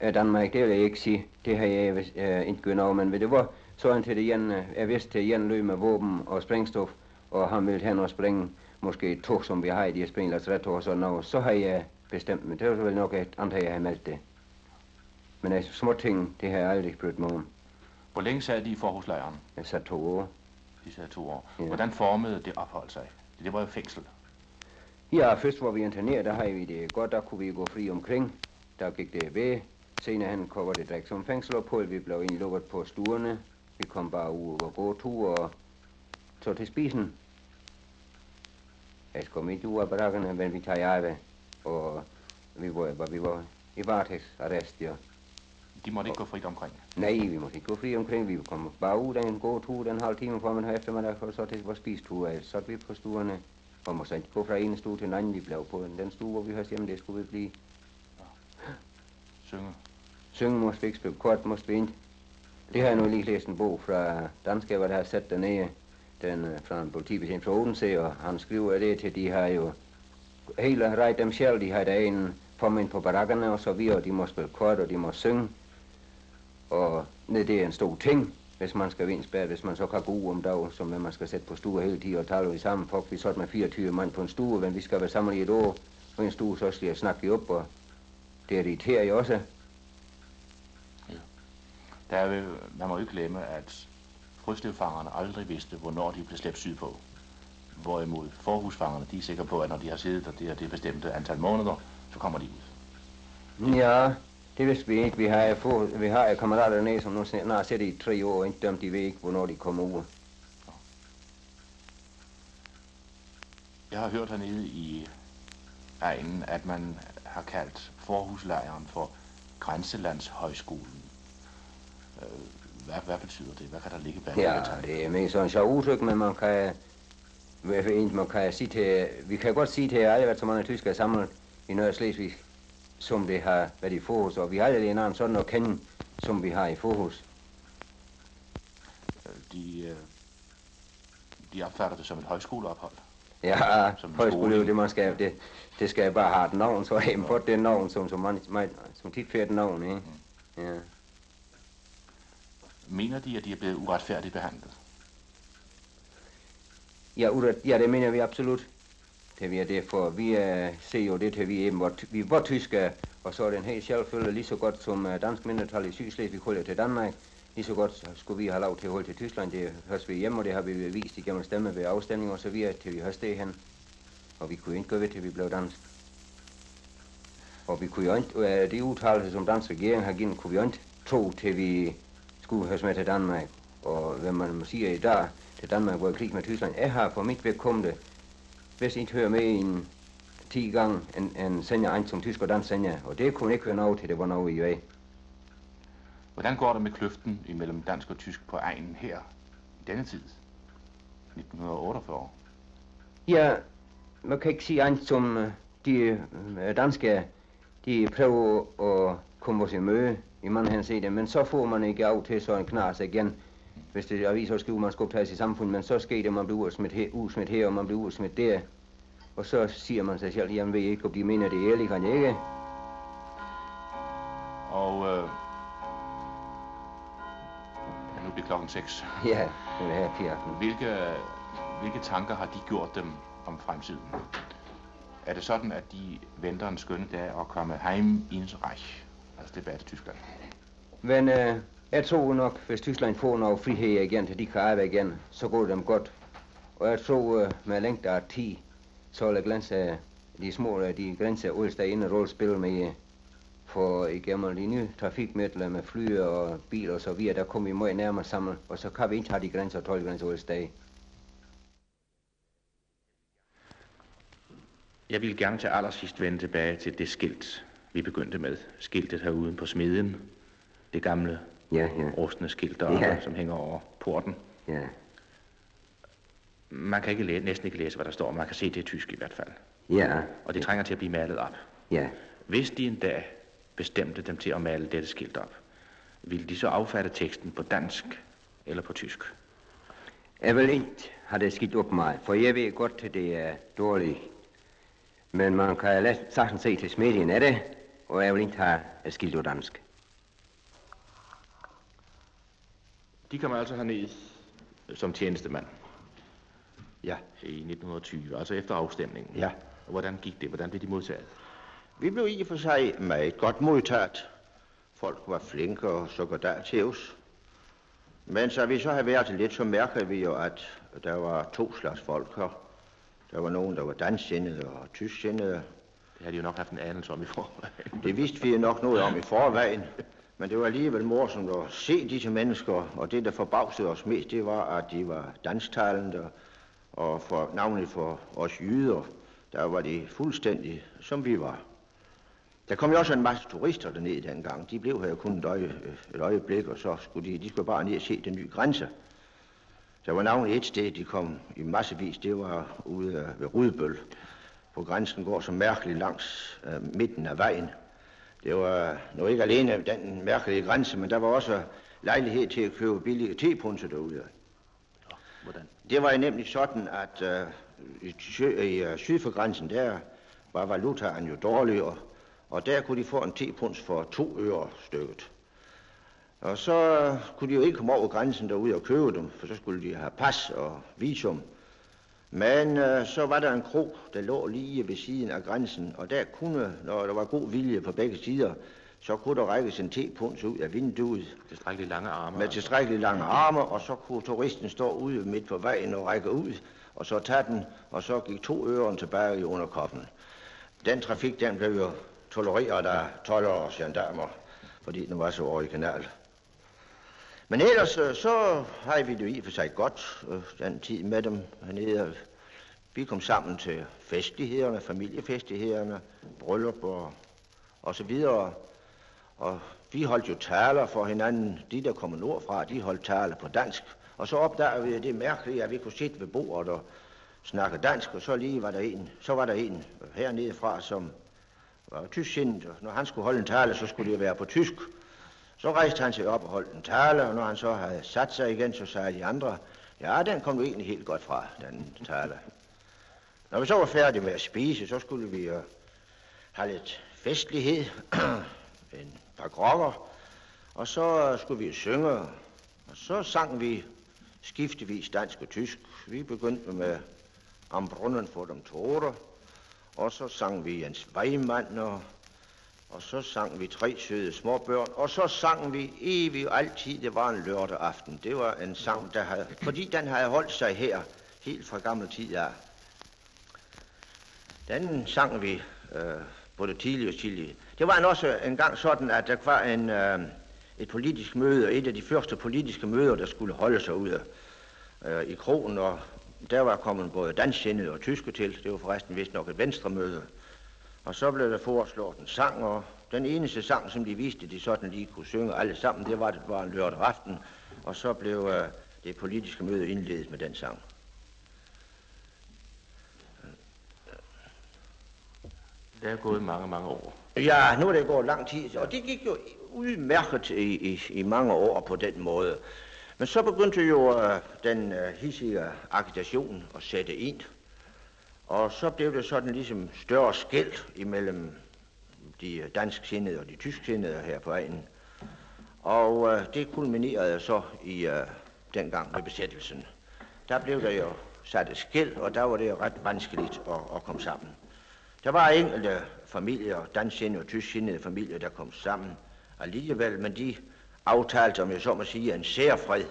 øh, Danmark, det vil jeg ikke sige. Det har jeg øh, ikke gjort noget, men ved det var sådan til det igen, øh, jeg vidste til igen løb med våben og sprængstof, og han ville hen og springe måske to, tog, som vi har i de her springladsretter og sådan noget, så har jeg bestemt, men det var vel nok et andet, jeg har meldt det. Men altså, små ting, det har jeg aldrig brydt mig om. Hvor længe sad de i forhuslejren? Jeg sad to år. De sad to år. Ja. Hvordan formede det ophold sig? Det var jo fængsel. Ja, først var vi interneret, der havde vi det godt, der kunne vi gå fri omkring. Der gik det ved. Senere hen kom det direkt som fængselsophold. Vi blev indlukket på stuerne. Vi kom bare ud og gå tur og så til spisen. Jeg kom ikke ud af barakkerne, men vi tager arbejde. Og vi var, vi var i varetægtsarrest, ja. De måtte ikke gå frit omkring? Nej, vi måtte ikke gå frit omkring. Vi kom bare ud en god tur, den halv time, man har eftermiddag, for så til vores spistur. Så vi på stuerne, og måtte ikke gå fra en stue til en anden. Vi blev på den stue, hvor vi hørte hjemme, det skulle vi blive. Ja. Synge? Synge måtte vi ikke spille kort, måtte vi ikke. Det har jeg nu lige læst en bog fra danske, hvor der har sat dernede, den øh, fra en politibetjent fra Odense, og han skriver det til, de har jo hele ret dem selv, de har der en formand på barakkerne og så videre, de må spille kort, og de må synge. Og det er en stor ting, hvis man skal vindspære, hvis man så kan gå om dag, som man skal sætte på stue hele tiden og tale vi sammen. For vi så med 24 mand på en stue, men vi skal være sammen i et år, og en stue, så skal jeg snakke op, og det irriterer jo også. Ja. Der er vel, man må ikke glemme, at frøstøvfangerne aldrig vidste, hvornår de blev slæbt sydpå. Hvorimod forhusfangerne, de er sikre på, at når de har siddet der det er det bestemte antal måneder, så kommer de ud. Ja, det vidste vi ikke. Vi har, få, vi har kammerater dernede, som nu snart sidder i tre år, og ikke dømt, de ved ikke, hvornår de kommer ud. Jeg har hørt hernede i egnen, at man har kaldt forhuslejren for Grænselandshøjskolen. Øh, hvad, hvad betyder det? Hvad kan der ligge bag Ja, det er mest sådan en sjov udtryk, men man kan, man kan sige til, vi kan godt sige til alle, at så mange tyskere samlet i Nørre Slesvig, som det har været i forhus, og vi har aldrig en anden sådan at kende, som vi har i forhus. De, øh, de opfatter det som et højskoleophold? Ja, Som højskole, det man skal, det, det skal bare have et navn, så man fået det navn, som, som, man, man, som tit får et navn, ikke? Ja. Mener de, at de er blevet uretfærdigt behandlet? Ja, uret, ja, det mener vi absolut. Det vi er derfor. vi uh, ser jo det til, vi er, vi var tyske, og så er den helt selvfølge lige så godt som uh, dansk mindretal i Sydslesvig holder til Danmark. Lige så godt skulle vi have lov til at holde til Tyskland. Det høres vi hjemme, og det har vi vist igennem stemme ved afstemning og så videre, til vi høres det hen. Og vi kunne ikke gøre ved, til vi blev dansk. Og vi kunne jo ikke, uh, det udtalelser, som dansk regering har givet, kunne vi jo ikke tro, til vi skulle høres med til Danmark. Og hvad man siger i dag, til Danmark hvor krig med Tyskland. er har for mit vedkommende, hvis ikke hører med en 10 gange en, en sender en som tysk og dansk sender, og det kunne ikke være noget til, det var noget i vej. Hvordan går det med kløften imellem dansk og tysk på egen her i denne tid? 1948. Ja, man kan ikke sige andet som øh, de øh, danske, de prøver at komme os i møde i mange henseender, men så får man ikke af til så en knas igen, hvis det er avisoverskriver, man skal optages i samfundet, men så sker det, man bliver udsmidt her, udsmidt her og man bliver udsmidt der. Og så siger man sig selv, jamen ved ikke, om de mener det er ærligt, kan ikke. Og øh, nu bliver klokken 6. Ja, det er her Pia. Hvilke, hvilke tanker har de gjort dem om fremtiden? Er det sådan, at de venter en skøn dag at komme heim ins Reich, altså tilbage til Tyskland? Men øh, jeg tror nok, hvis Tyskland får noget frihed igen, så de kan arbejde igen, så går det dem godt. Og jeg tror, øh, med længde af 10, så vil grænse, øh, de små øh, de grænser også der inde rolle spille med for igennem de nye trafikmidler med fly og biler og så videre, der kommer vi meget nærmere sammen, og så kan vi ikke have de grænser og tolvgrænser også steder. Jeg vil gerne til allersidst vende tilbage til det skilt, vi begyndte med. Skiltet herude på smeden. Det gamle ja, ja. rustne skilt deroppe, Ja. som hænger over porten. Ja. Man kan ikke læ- næsten ikke læse, hvad der står. Man kan se, det er tysk i hvert fald. Ja. Og det trænger til at blive malet op. Ja. Hvis de en dag bestemte dem til at male dette skilt op, ville de så affatte teksten på dansk eller på tysk? Jeg vil ikke have det skidt op mig, for jeg ved godt, at det er dårligt. Men man kan sagtens se til smedien af det, og jeg vil ikke have et skilt på dansk. De kom altså herned som tjenestemand. Ja. I 1920, altså efter afstemningen. Ja. Og hvordan gik det? Hvordan blev de modtaget? Vi blev i og for sig meget godt modtaget. Folk var flinke og så godt der til os. Men så vi så havde været lidt, så mærkede vi jo, at der var to slags folk her. Der var nogen, der var dansksindede og tysksindede. Det havde de jo nok haft en anelse om i forvejen. Det vidste vi nok noget om i forvejen. *laughs* Men det var alligevel morsomt at se disse mennesker, og det, der forbavsede os mest, det var, at de var dansktalende, og for, navnlig for os jyder, der var de fuldstændig, som vi var. Der kom jo også en masse turister derned dengang. De blev her kun et, øje, et øjeblik, og så skulle de, de skulle bare ned og se den nye grænse. Der var navnet et sted, de kom i massevis, det var ude ved Rudbøl. På grænsen går så mærkeligt langs øh, midten af vejen. Det var nu ikke alene den mærkelige grænse, men der var også lejlighed til at købe billige tepunser derude. Hvordan? Det var nemlig sådan, at øh, i, sø, i øh, syd for grænsen, der var valutaen jo dårligere, og der kunne de få en tepunds for to øre stykket. Og så kunne de jo ikke komme over grænsen derude og købe dem, for så skulle de have pas og visum. Men øh, så var der en krog, der lå lige ved siden af grænsen, og der kunne, når der var god vilje på begge sider, så kunne der rækkes en tepunds ud af vinduet. Tilstrækkeligt lange arme. Med tilstrækkeligt lange arme, og så kunne turisten stå ude midt på vejen og række ud, og så tage den, og så gik to øren tilbage i underkoppen. Den trafik, den blev jo tolereret af 12 og gendarmer, fordi den var så original. Men ellers øh, så har vi det i og for sig godt, øh, den tid med dem hernede. Vi kom sammen til festlighederne, familiefestlighederne, bryllup og, og så videre. Og vi holdt jo taler for hinanden. De, der kommer nordfra, de holdt taler på dansk. Og så opdagede vi, det er mærkeligt, at vi kunne sidde ved bordet og snakke dansk, og så lige var der en, så var der en hernede fra, som var tysksindet, og når han skulle holde en tale, så skulle det være på tysk. Så rejste han sig op og holdt en tale, og når han så havde sat sig igen, så sagde de andre, ja, den kom jo egentlig helt godt fra, den tale. Når vi så var færdige med at spise, så skulle vi uh, have lidt festlighed, *clears throat* en par grokker, og så øh, skulle vi synge, og så sang vi skiftevis dansk og tysk. Vi begyndte med Am Brunnen for dem Tore, og så sang vi Jens Weimann, og, og så sang vi Tre søde småbørn, og så sang vi evigt altid, det var en lørdag aften. Det var en sang, der havde, fordi den havde holdt sig her helt fra gamle tid af. Den sang vi øh, både tidligt og tidligt. Det var en også en gang sådan, at der var en, øh, et politisk møde, et af de første politiske møder, der skulle holde sig ude øh, i krogen, og der var kommet både dansksindede og tyske til. Det var forresten vist nok et venstre møde. Og så blev der foreslået en sang, og den eneste sang, som de viste, de sådan lige kunne synge alle sammen, det var, det var en lørdag aften. Og så blev øh, det politiske møde indledet med den sang. Der er gået mange, mange år. Ja, nu er det gået lang tid, og det gik jo udmærket i, i, i mange år på den måde. Men så begyndte jo uh, den uh, hissige agitation at sætte ind. Og så blev det sådan ligesom større skæld imellem de dansksindede og de tysksindede her på egnen. Og øh, det kulminerede så i øh, dengang med besættelsen. Der blev der jo sat et skæld, og der var det jo ret vanskeligt at, at komme sammen. Der var enkelte familier, dansksindede og tysksindede familier, der kom sammen alligevel, men de aftalte, om jeg så må sige, en særfred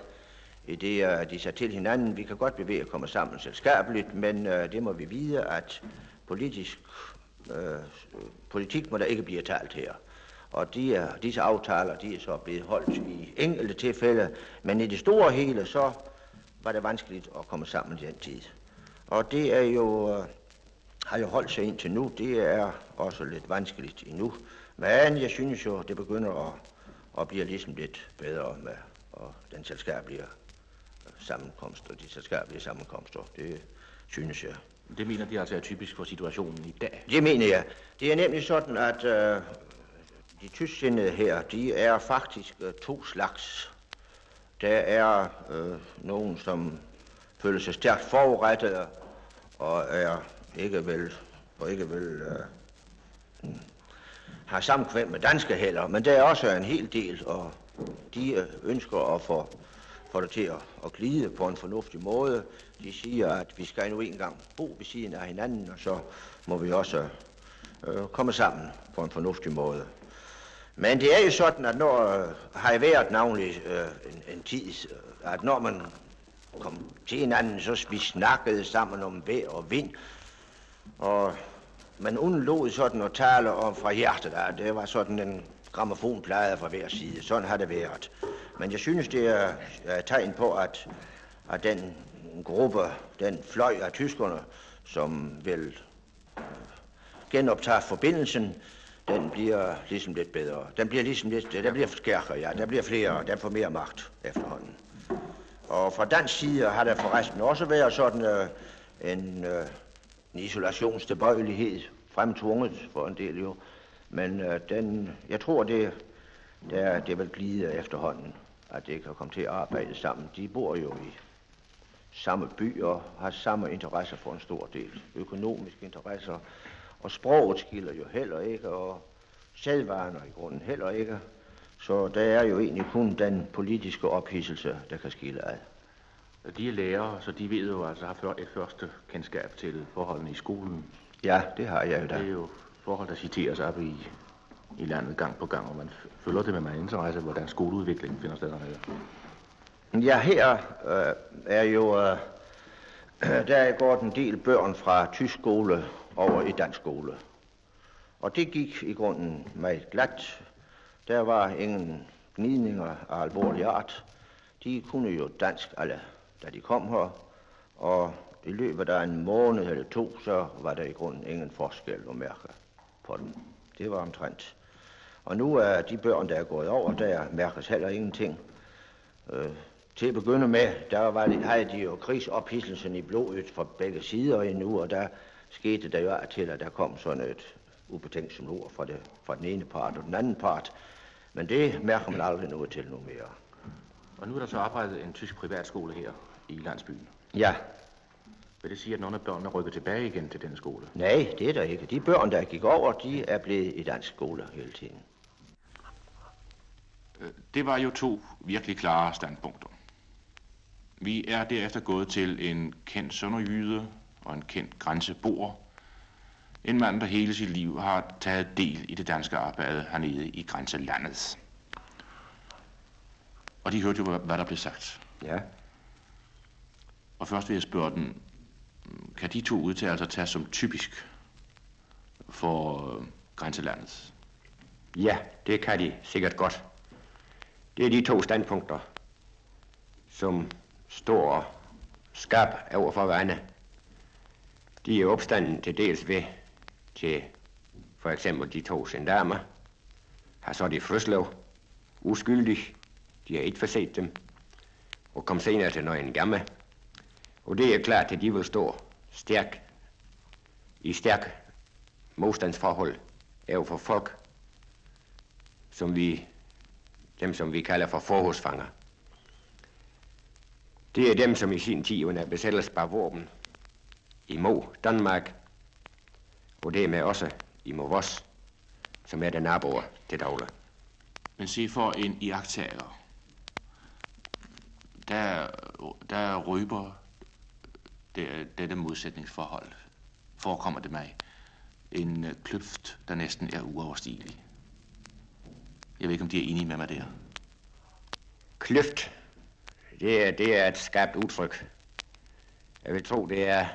i det, uh, de sagde til hinanden. Vi kan godt bevæge at komme sammen selskabeligt, men uh, det må vi vide, at politisk, uh, politik må der ikke blive talt her. Og de, uh, disse aftaler, de er så blevet holdt i enkelte tilfælde, men i det store hele, så var det vanskeligt at komme sammen i den tid. Og det er jo, uh, har jo holdt sig indtil nu. Det er også lidt vanskeligt endnu. Men jeg synes jo, det begynder at og bliver ligesom lidt bedre med og den selskabelige sammenkomst og de selskabelige sammenkomster. Det synes jeg. Det mener de altså er typisk for situationen i dag? Det mener jeg. Det er nemlig sådan, at øh, de tysksindede her, de er faktisk øh, to slags. Der er øh, nogen, som føler sig stærkt forurettede og er ikke vel, og ikke vel øh, har samkvem med danske heller, men der er også en hel del, og de øh, ønsker at få, få det til at, at glide på en fornuftig måde. De siger, at vi skal nu engang bo ved siden af hinanden, og så må vi også øh, komme sammen på en fornuftig måde. Men det er jo sådan, at når øh, har været navnlig øh, en, en tid, øh, at når man kom til hinanden, så vi snakkede sammen om vejr og vind, og man undlod sådan at tale om fra hjertet af. Det var sådan en gramofonplade fra hver side. Sådan har det været. Men jeg synes, det er, et tegn på, at, at den gruppe, den fløj af tyskerne, som vil øh, genoptage forbindelsen, den bliver ligesom lidt bedre. Den bliver ligesom lidt, øh, der bliver skærkere, ja. Der bliver flere, der får mere magt efterhånden. Og fra dansk side har der forresten også været sådan øh, en, øh, en isolationstilbøjelighed fremtvunget for en del jo. Men øh, den, jeg tror, det, der, det vil glide efterhånden, at det kan komme til at arbejde sammen. De bor jo i samme by og har samme interesser for en stor del. Økonomiske interesser. Og sproget skiller jo heller ikke, og sædvaner i grunden heller ikke. Så der er jo egentlig kun den politiske ophidselse, der kan skille ad. De er lærere, så de ved jo altså har et første kendskab til forholdene i skolen. Ja, det har jeg jo da. Det er jo forhold, der citeres op i, i landet gang på gang, og man følger det med mig interesse, hvordan skoleudviklingen finder sted hernede. Ja, her øh, er jo, øh, *clears throat* der går en del børn fra tysk skole over i dansk skole. Og det gik i grunden meget glat. Der var ingen gnidninger af alvorlig art. De kunne jo dansk alle, da de kom her. Og i løbet af en måned eller to, så var der i grunden ingen forskel at mærke på dem. Det var omtrent. Og nu er de børn, der er gået over, der mærkes heller ingenting. Øh, til at begynde med, der var de, havde de jo krigsophidselsen i blodet fra begge sider endnu, og der skete der jo til, at der kom sådan et ubetænksomt ord fra, det, fra den ene part og den anden part. Men det mærker man aldrig noget til nu mere. Og nu er der så arbejdet en tysk privatskole her i landsbyen. Ja, Vil det sige, at nogle af børnene rykker tilbage igen til den skole? Nej, det er der ikke. De børn, der gik over, de er blevet i dansk skole hele tiden. Øh, det var jo to virkelig klare standpunkter. Vi er derefter gået til en kendt sønderjyde og en kendt grænseboer. En mand, der hele sit liv har taget del i det danske arbejde hernede i grænselandet. Og de hørte jo, hvad der blev sagt. Ja. Og først vil jeg spørge den, kan de to udtalelser tages som typisk for øh, grænselandet? Ja, det kan de sikkert godt. Det er de to standpunkter, som står skab over for hverandre. De er opstanden til dels ved til for eksempel de to gendarmer, har så de Frøslov, uskyldig, de har ikke forset dem, og kom senere til Nøgen Gamme. Og det er klart, at de vil stå stærk, i stærk modstandsforhold over for folk, som vi, dem som vi kalder for forhusfanger. Det er dem, som i sin tid under besættelse bar våben imod Danmark, og det er med også imod os, som er den naboer til daglig. Men se for en iagtager, der, der røber det, dette modsætningsforhold, forekommer det mig, en kløft, der næsten er uoverstigelig. Jeg ved ikke, om de er enige med mig der. Kløft, det er, det er et skabt udtryk. Jeg vil tro, det er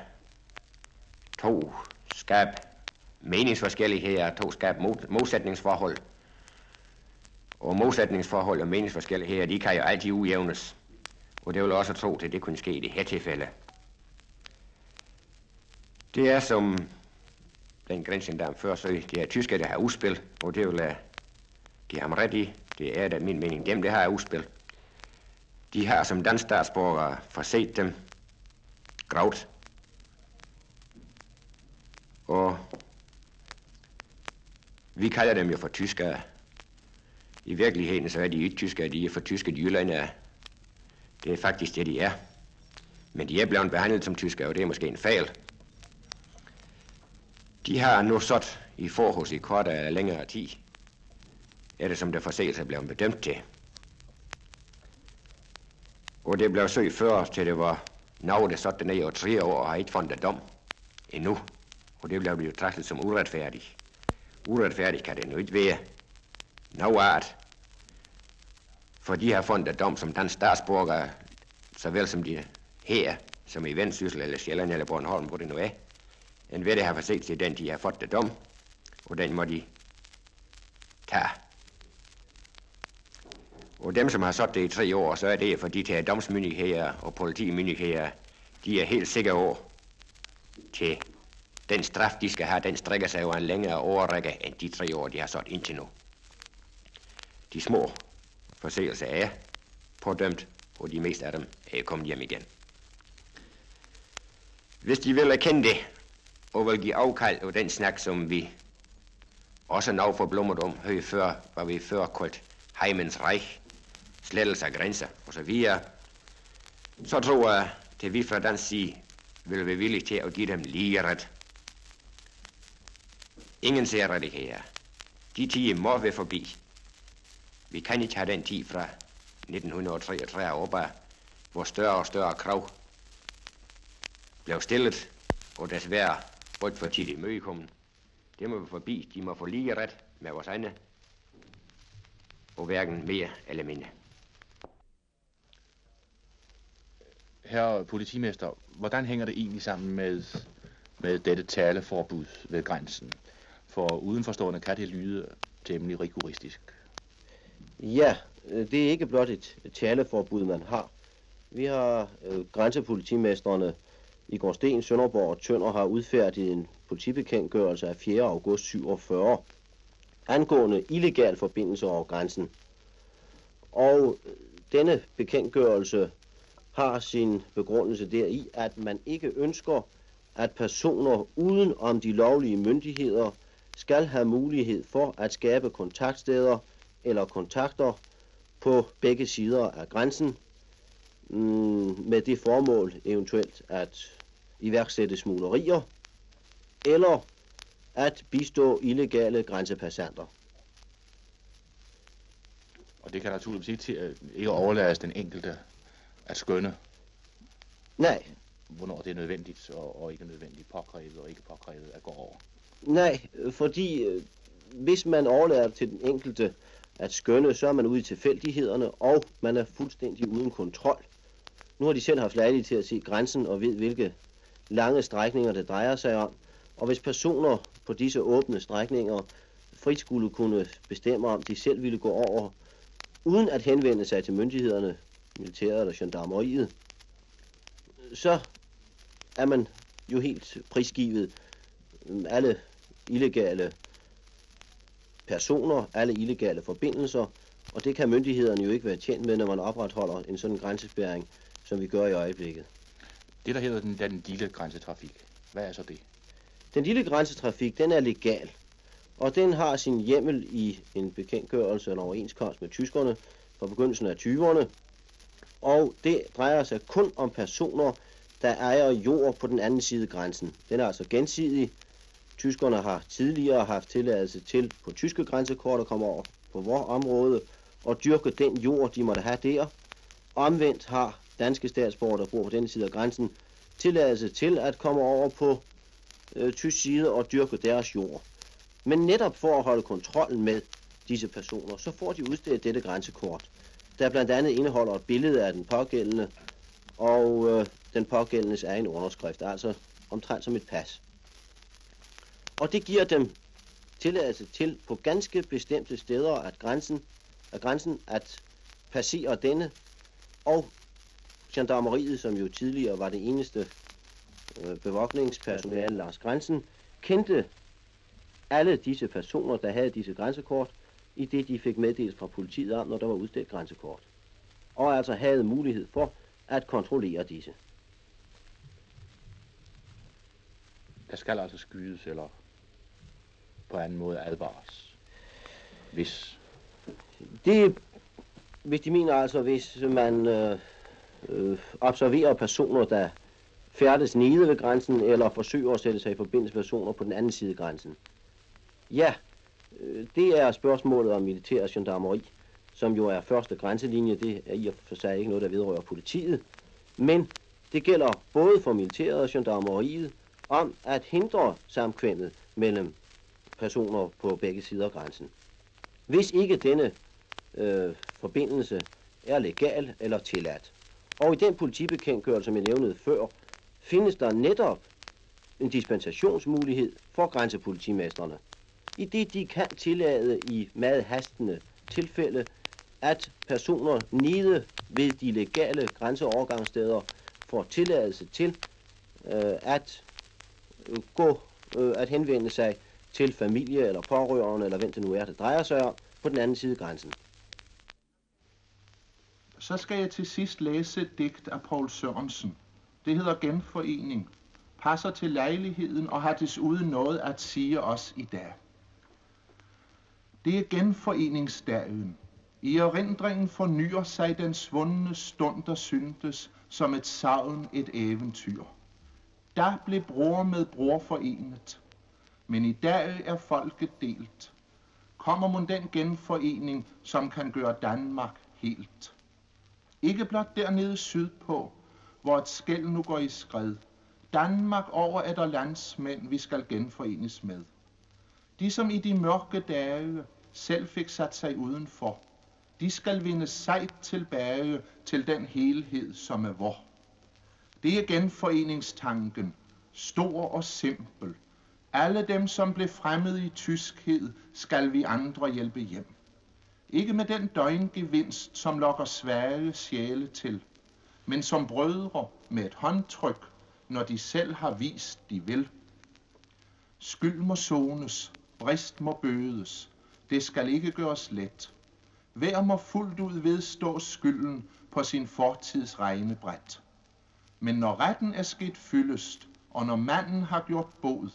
to skab meningsforskelligheder, to skab modsætningsforhold. Og modsætningsforhold og meningsforskelligheder, de kan jo altid ujævnes. Og det vil også tro at det kunne ske i det her tilfælde. Det er som den der før så det er tysker, der har udspil, og det vil øh, jeg give ham ret i. Det er da min mening, dem det har uspil. De har som dansk statsborgere forset dem, gravt. Og vi kalder dem jo for tyskere. I virkeligheden så er de ikke tyskere, de er for tyske jyllandere. Det er faktisk det, de er. Men de er blevet behandlet som tyskere, og det er måske en fejl. De har nu sat i forhus i kortere eller længere tid. Er som der forseelse blev bedømt til. Og det blev søgt før, til det var noget, der satte ned over tre år og har ikke fundet dom endnu. Og det blev betragtet som uretfærdigt. Uretfærdigt kan det nu ikke være. Noget art. For de har fundet dom som dansk statsborger, såvel som de her, som i Vendsyssel eller Sjælland eller Bornholm, hvor det nu er. En ved det har forset til den, de har fået det dom, og den må de tage. Og dem, som har sat det i tre år, så er det, fordi de domsmyndigheder og politimyndigheder, de er helt sikre over til den straf, de skal have, den strækker sig over en længere overrække end de tre år, de har sat indtil nu. De små forseelser er pådømt, og de meste af dem er kommet hjem igen. Hvis de vil erkende det, og vil give afkald af den snak, som vi også nok forblommet om, høj før, var vi før kaldt Heimens Reich, slettelse af grænser og så videre, så tror jeg, at vi fra dansk side vil være villige til at give dem lige ret. Ingen særrettigheder. De tider må være forbi. Vi kan ikke have den tid fra 1933 op hvor større og større krav blev stillet, og desværre alt for tit mødekommen. Det må vi forbi. De må få lige ret med vores egne, og hverken mere eller mindre. Herre politimester, hvordan hænger det egentlig sammen med, med dette taleforbud ved grænsen? For udenforstående kan det lyde temmelig rigoristisk. Ja, det er ikke blot et taleforbud, man har. Vi har øh, grænsepolitimesterne i Gårdsten, Sønderborg og Tønder har udfærdiget en politibekendtgørelse af 4. august 47 angående illegal forbindelse over grænsen. Og øh, denne bekendtgørelse har sin begrundelse deri, at man ikke ønsker, at personer uden om de lovlige myndigheder skal have mulighed for at skabe kontaktsteder eller kontakter på begge sider af grænsen, mm, med det formål eventuelt at iværksætte smuglerier eller at bistå illegale grænsepassanter. Og det kan naturligvis ikke, til, ikke overlades den enkelte at skønne. Nej. Hvornår det er nødvendigt og, og ikke nødvendigt, påkrævet og ikke påkrævet at gå over. Nej, fordi øh, hvis man overlader til den enkelte at skønne, så er man ude i tilfældighederne, og man er fuldstændig uden kontrol. Nu har de selv haft lejlighed til at se grænsen og ved, hvilke lange strækninger det drejer sig om. Og hvis personer på disse åbne strækninger frit skulle kunne bestemme, om de selv ville gå over, uden at henvende sig til myndighederne, militæret eller gendarmeriet, så er man jo helt prisgivet alle illegale personer, alle illegale forbindelser, og det kan myndighederne jo ikke være tjent med, når man opretholder en sådan grænsespærring, som vi gør i øjeblikket. Det, der hedder den, den lille grænsetrafik, hvad er så det? Den lille grænsetrafik, den er legal, og den har sin hjemmel i en bekendtgørelse eller overenskomst med tyskerne fra begyndelsen af 20'erne, og det drejer sig kun om personer, der ejer jord på den anden side af grænsen. Den er altså gensidig. Tyskerne har tidligere haft tilladelse til på tyske grænsekort at komme over på vores område og dyrke den jord, de måtte have der. Omvendt har danske statsborgere, der bor på den side af grænsen, tilladelse til at komme over på øh, tysk side og dyrke deres jord. Men netop for at holde kontrollen med disse personer, så får de udstedt dette grænsekort, der blandt andet indeholder et billede af den pågældende og øh, den pågældendes egen underskrift, altså omtrent som et pas. Og det giver dem tilladelse til på ganske bestemte steder at grænsen, at grænsen at passere denne, og gendarmeriet, som jo tidligere var det eneste øh, bevogtningspersonale langs grænsen, kendte alle disse personer, der havde disse grænsekort, i det de fik meddelt fra politiet om, når der var udstedt grænsekort. Og altså havde mulighed for at kontrollere disse. Der skal altså skydes eller på anden måde advares. Hvis... Det, hvis de mener altså, hvis man øh, øh, observerer personer, der færdes nede ved grænsen, eller forsøger at sætte sig i forbindelse med personer på den anden side af grænsen. Ja, Øh, det er spørgsmålet om militær gendarmeri, som jo er første grænselinje. Det er i og for sig ikke noget, der vedrører politiet. Men det gælder både for militæret og gendarmeriet om at hindre samkvemmet mellem personer på begge sider af grænsen. Hvis ikke denne øh, forbindelse er legal eller tilladt. Og i den politibekendtgørelse, som jeg nævnede før, findes der netop en dispensationsmulighed for grænsepolitimesterne. I det de kan tillade i meget hastende tilfælde, at personer nede ved de legale grænseovergangssteder får tilladelse til øh, at øh, gå, øh, at henvende sig til familie eller pårørende, eller hvem det nu er, det drejer sig om, på den anden side af grænsen. Så skal jeg til sidst læse et digt af Paul Sørensen. Det hedder Genforening, passer til lejligheden og har desuden noget at sige os i dag. Det er genforeningsdagen. I erindringen fornyer sig den svundne stund, der syntes som et savn, et eventyr. Der blev bror med bror forenet, men i dag er folket delt. Kommer mon den genforening, som kan gøre Danmark helt? Ikke blot dernede sydpå, hvor et skæld nu går i skred. Danmark over er der landsmænd, vi skal genforenes med. De, som i de mørke dage selv fik sat sig udenfor, de skal vinde sejt tilbage til den helhed, som er vor. Det er genforeningstanken, stor og simpel. Alle dem, som blev fremmed i tyskhed, skal vi andre hjælpe hjem. Ikke med den døgngevinst, som lokker svage sjæle til, men som brødre med et håndtryk, når de selv har vist, de vil. Skyld må sones, brist må bødes, det skal ikke gøres let. Hver må fuldt ud vedstå skylden på sin fortids regnebræt. Men når retten er sket fyldest, og når manden har gjort bod,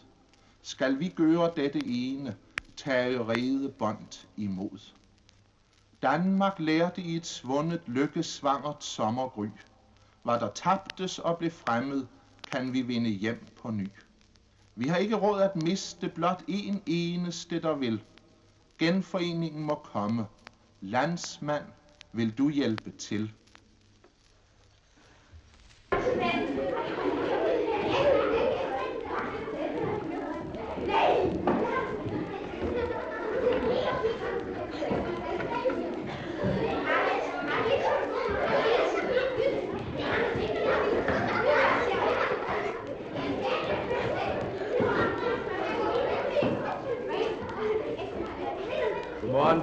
skal vi gøre dette ene, tage rede bånd imod. Danmark lærte i et svundet lykkesvangert sommergry. Hvad der tabtes og blev fremmed, kan vi vinde hjem på ny. Vi har ikke råd at miste blot en eneste, der vil. Genforeningen må komme. Landsmand, vil du hjælpe til?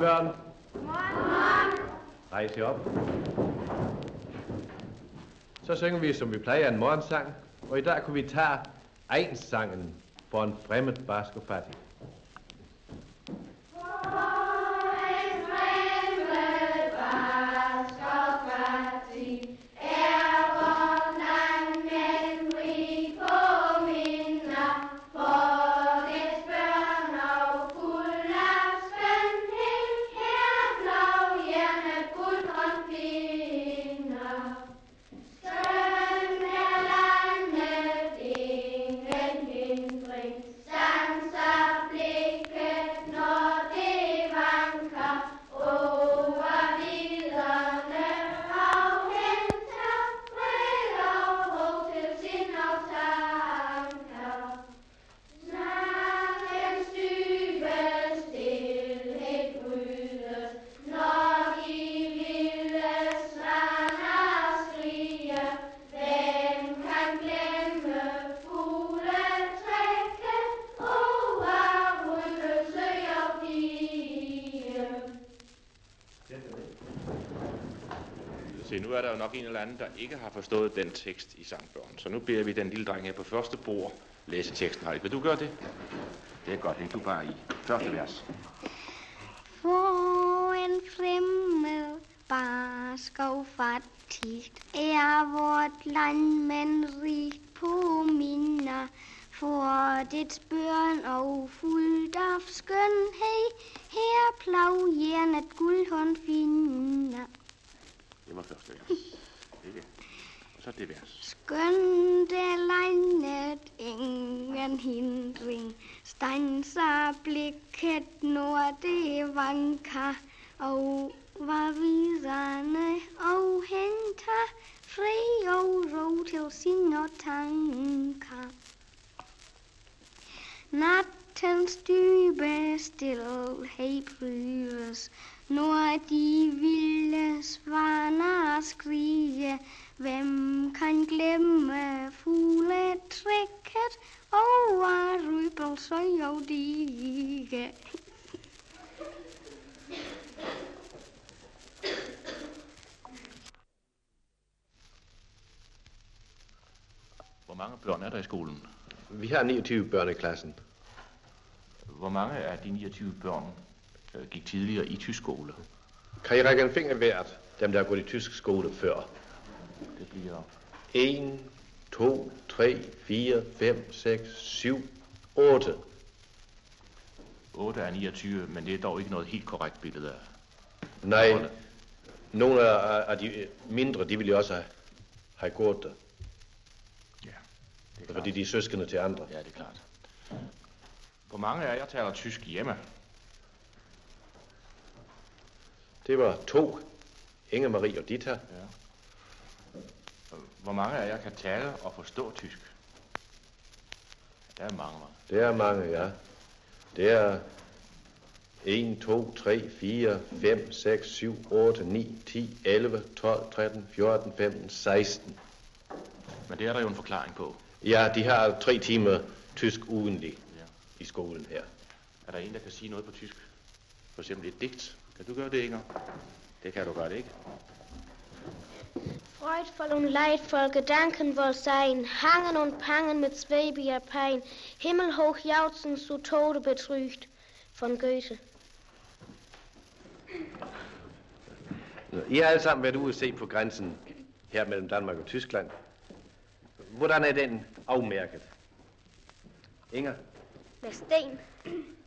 Godmorgen, børn. Rejs jer op. Så synger vi, som vi plejer, en morgensang, og i dag kunne vi tage egensangen for en fremmed barsk og fattig. Nu er der jo nok en eller anden, der ikke har forstået den tekst i sangbørn. Så nu beder vi den lille dreng her på første bord læse teksten højt. Vil du gøre det? Det er godt, hæng du bare i. Første vers. For en fremmed barsk og fattigt er vort land, men rigt på minder. For dets børn og fuldt af skønhed, her plav jernet guldhånd finder. Det var første vers. Ikke? Og så det vers. Skønt er landet, ingen hindring. Blicket blikket, når det vanker. Og var viderne og henter fri og ro til sine tanker. Nattens dybe stillhed brydes, når de vilde svaner skrige. Hvem kan glemme fugletrækket over rybelsøg og dige? Hvor mange børn er der i skolen? Vi har 29 børn i klassen. Hvor mange af de 29 børn øh, gik tidligere i tysk skole? Kan I række en finger hvert, dem der har gået i tysk skole før? Det bliver 1, 2, 3, 4, 5, 6, 7, 8. 8 af 29, men det er dog ikke noget helt korrekt billede af. Nej, nogle af, af de mindre, de ville jo også have, have gået der. Ja, det er Fordi de er søskende til andre. Ja, det er klart. Hvor mange af jer taler tysk hjemme? Det var to. Inge Marie og Dita. Ja. Hvor mange af jer kan tale og forstå tysk? Der er mange, mange. Det er mange, ja. Det er 1, 2, 3, 4, 5, 6, 7, 8, 9, 10, 11, 12, 13, 14, 15, 16. Men det er der jo en forklaring på. Ja, de har tre timer tysk ugentlig ja. i skolen her. Er der en, der kan sige noget på tysk? For eksempel et digt. Kan du gøre det, Inger? Det kan du godt, ikke? Freudvoll und leidvoll Gedanken wohl sein, hangen und pangen mit schwäbiger Pein, himmelhoch jauchzen zu Tode betrügt, von Goethe. I har alle sammen været ude at se på grænsen her mellem Danmark og Tyskland. Hvordan er den afmærket? Inger? Med sten.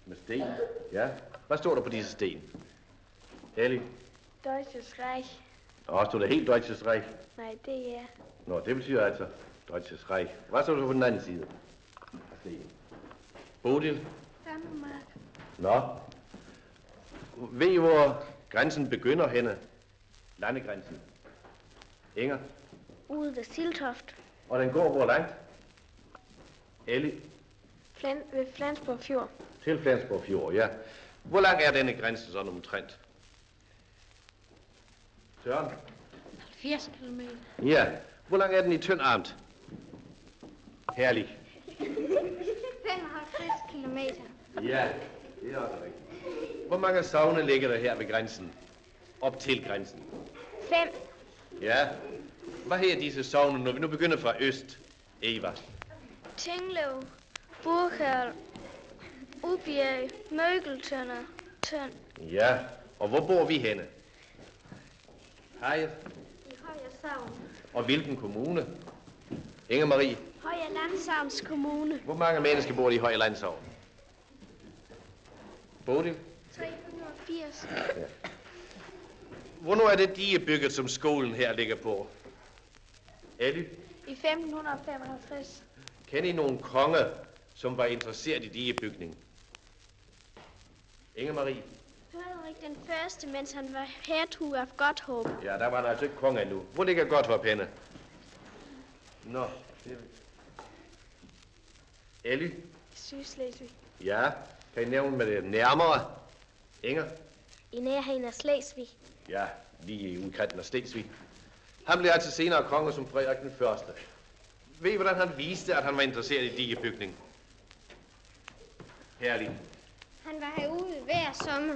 Med sten? Ja. Hvad står der på disse sten? Ellie? Deutsches Reich. Og står der helt Deutsches Reich? Nej, det er... Nå, det betyder altså Deutsches Reich. Hvad så du på den anden side? Bodil? Danmark. Nå. Ved I, hvor grænsen begynder henne? Landegrænsen. Inger? Ude ved Siltoft. Og den går hvor langt? Ellie? Flan ved Flensborg Fjord. Til Flensborg Fjord, ja. Hvor lang er denne grænse sådan omtrent? Søren? 80 km. Ja. Hvor lang er den i tynd armt? Herlig. 55 km. Ja, det er også rigtigt. Hvor mange savne ligger der her ved grænsen? Op til grænsen. 5. Ja. Hvad hedder disse savne, når vi nu begynder fra øst? Eva. Tinglev. Burkald. Ubjerg. Møgeltønder. Tønd. Ja. Og hvor bor vi henne? Hej. I Højer Savn. Og hvilken kommune? Inger Marie. Højer Landsavns Kommune. Hvor mange mennesker bor i Højlandshavn? Bodil? 380. Hvornår er det de bygget, som skolen her ligger på? Elly, I 1555. kender I nogen konge, som var interesseret i digebygning? Inger Marie? Frederik den første, mens han var hertug af Godthåb. Ja, der var han altså ikke konge endnu. Hvor ligger Godthåb henne? Nå, det... Elly? I Sydslesvig. Ja, kan I nævne med det nærmere? Inger? I nærheden af Slesvig. Ja, lige i udkanten af Stensvig. Han blev altså senere konge som Frederik den Første. Ved I, hvordan han viste, at han var interesseret i digebygning? Herlig. Han var herude hver sommer.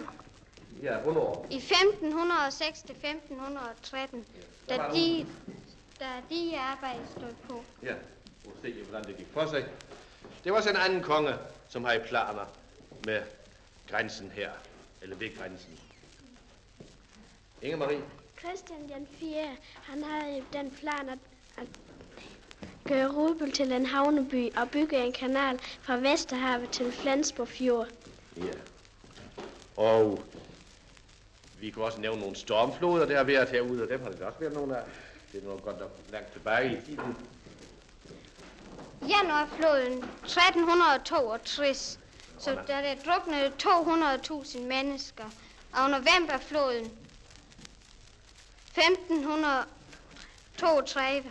Ja, hvornår? I 1506 til 1513, da de, da de arbejde stod på. Ja, at se, hvordan det gik for sig. Det var så en anden konge, som havde planer med grænsen her, eller ved grænsen. Inge Marie? Christian den 4. han havde den plan at, at gøre Rubel til en havneby og bygge en kanal fra Vesterhavet til Flensborg Fjord. Ja. Og vi kunne også nævne nogle stormfloder, der har været herude, og dem har det også været nogle af. Det er noget godt nok langt tilbage i tiden. Januarfloden 1362, så der er druknet 200.000 mennesker. Og novemberfloden 1532.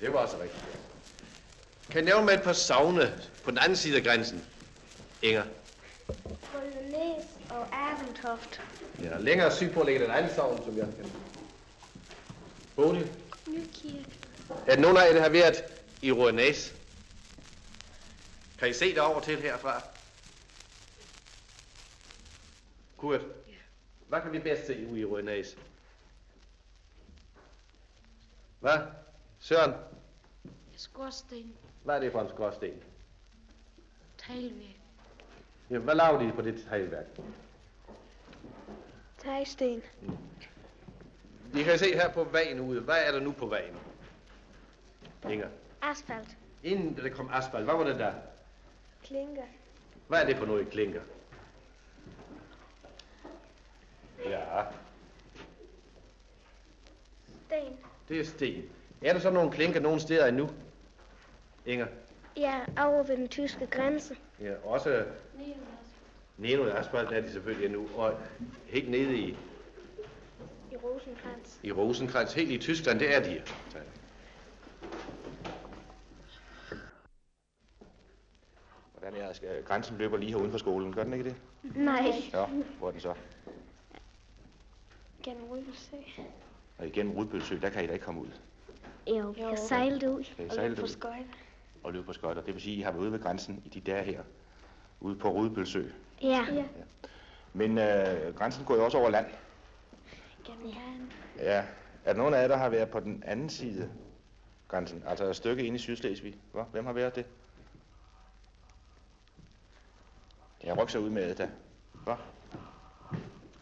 Det var også rigtigt. Kan jeg nævne med et par savne på den anden side af grænsen? Inger. Bolognese og Aventoft. Ja, længere sydpå ligger den anden savn, som jeg kender. Bodil. Nykirke. Er der nogen af jer, der har været i Rådnæs? Kan I se det over til herfra? Kurt, hvad kan vi bedst se ude i Rådnæs? Hvad? Søren, Skorsten. hvad er det for en skorsten? Teglvæg. Ja, hvad laver de på det teglværk? Teglsten. I kan se her på vejen ude. Hvad er der nu på vejen? Inger. Asfalt. Inden der kom asfalt, hvad var det der? Klinker. Hvad er det for noget, klinker? Ja, Sten. det er sten. Er der så nogle klinker nogen steder endnu? Inger? Ja, over ved den tyske grænse. Ja, også nede asfalt er de selvfølgelig endnu. Og helt nede i, I Rosenkrantz. i Rosenkrantz, helt i Tyskland, det er de. Hvordan er skal, grænsen løber lige her uden for skolen, gør den ikke det? Nej. Ja, hvor er den så? Gennem Rødbølsø. Og igennem Rudbølsø, der kan I da ikke komme ud. Jo, vi kan sejle det ud. Kan I Og sejle løbe på det skøjter. Og løbe på skøjter. Det vil sige, at I har været ude ved grænsen i de dage her. Ude på Rudbølsø. Ja. ja. Men øh, grænsen går jo også over land. Gennem Herren. Ja. Er der nogen af jer, der har været på den anden side grænsen? Altså et stykke inde i Sydslesvig? Hva? Hvem har været det? Jeg rykker sig ud med det. Hvad?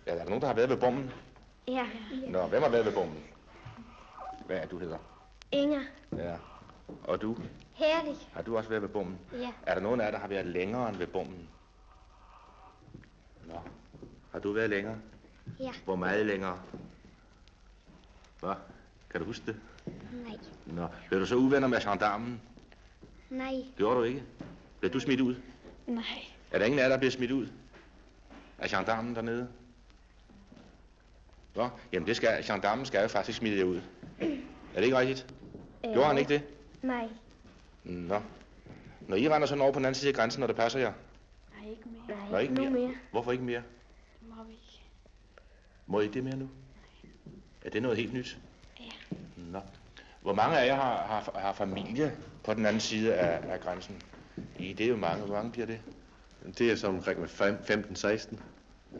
Ja, er der nogen, der har været ved bommen? Ja. Nå, hvem har været ved bommen? Hvad er du hedder? Inger. Ja. Og du? Herlig. Har du også været ved bommen? Ja. Er der nogen af jer, der har været længere end ved bommen? Nå. Har du været længere? Ja. Hvor meget længere? Hvad? Kan du huske det? Nej. Nå, blev du så uvenner med gendarmen? Nej. Gjorde du ikke? Blev du smidt ud? Nej. Er der ingen af jer, der bliver smidt ud? Af gendarmen dernede? Nå, jamen det skal, gendarmen skal jo faktisk smide jer ud. Er det ikke rigtigt? Gjorde han ikke det? Nej. Nå. Når I render sådan over på den anden side af grænsen, når det passer jer? Nej, ikke mere. Nå, ikke nu mere. mere. Hvorfor ikke mere? Det må vi ikke. Må I det mere nu? Er det noget helt nyt? Ja. Nå. Hvor mange af jer har, har, har familie på den anden side af, af grænsen? I, det er jo mange. Hvor mange bliver det? Det er så omkring med fem- 15-16.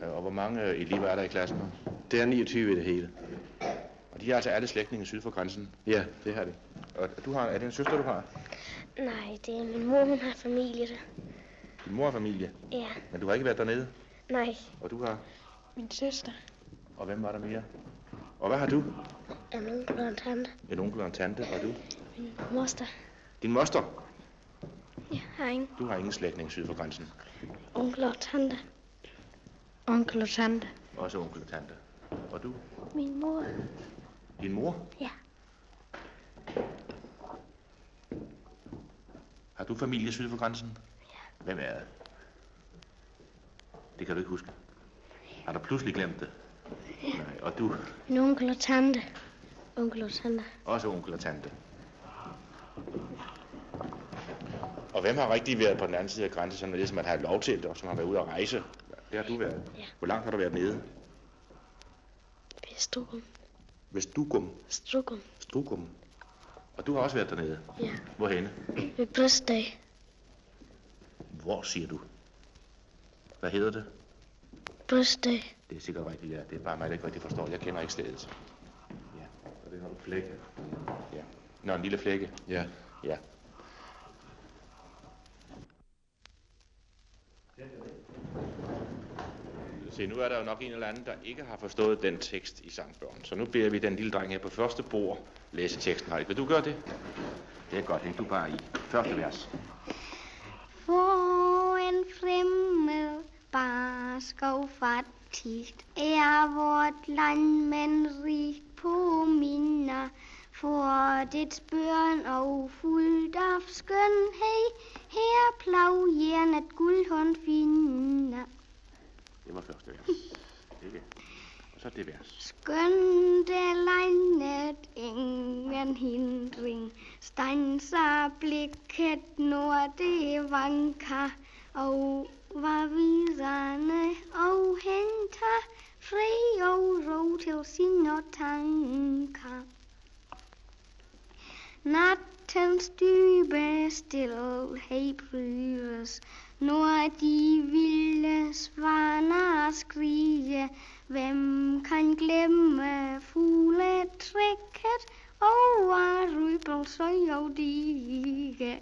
Ja, Og hvor mange øh, elever er der i klassen? Det er 29 i det hele. Og de er altså alle slægtninge syd for grænsen? Ja, det har de. Og du har, er det en søster, du har? Nej, det er min mor, hun har familie der. Din mor familie? Ja. Men du har ikke været dernede? Nej. Og du har? Min søster. Og hvem var der mere? Og hvad har du? En onkel og en tante. En onkel og en tante, og du? Min moster. Din moster? Jeg har ingen Du har ingen slægtning syd for grænsen. onkel og tante. Onkel og tante. Også onkel og tante. Og du? Min mor. Din mor? Ja. Har du familie syd for grænsen? Hvem er det? Det kan du ikke huske. Har du pludselig glemt det? Ja. Nej, og du? Min onkel og tante. Onkel og tante. Også onkel og tante. Og hvem har rigtig været på den anden side af grænsen, sådan det, som at have lov til det, og som har været ude at rejse? Det har du været. Ja. Hvor langt har du været nede? Strukum. Ved Stugum. Strukum. Strugum. Og du har også været dernede? Ja. Hvorhenne? Ved Brøstdag. Hvor siger du? Hvad hedder det? Brøstdag. Det er sikkert rigtigt, ja. Det er bare mig, der ikke rigtig forstår. Jeg kender ikke stedet. Ja. Og det har en flække. Ja. Nå, en lille flække. Ja. Ja. Se, nu er der jo nok en eller anden, der ikke har forstået den tekst i sangbørn. Så nu beder vi den lille dreng her på første bord læse teksten højt. Vil du gøre det? Det er godt, hæng du bare i. Første vers. Hvor en fremmed barskov fattigt er vort land, men rigt på minder. For dets børn og fuldt af skønhed, her plav jernet guldhånd finder. Det var første vers. *laughs* Ikke? Og så det vers. Skønte landet ingen hindring, stanser blikket, når det vanker, og var viderne og henter fri og ro til sine tanker. Nattens dybe stillhed brydes, når de vilde svaner skrige. Hvem kan glemme 哦，哇瑞邦所有的一个。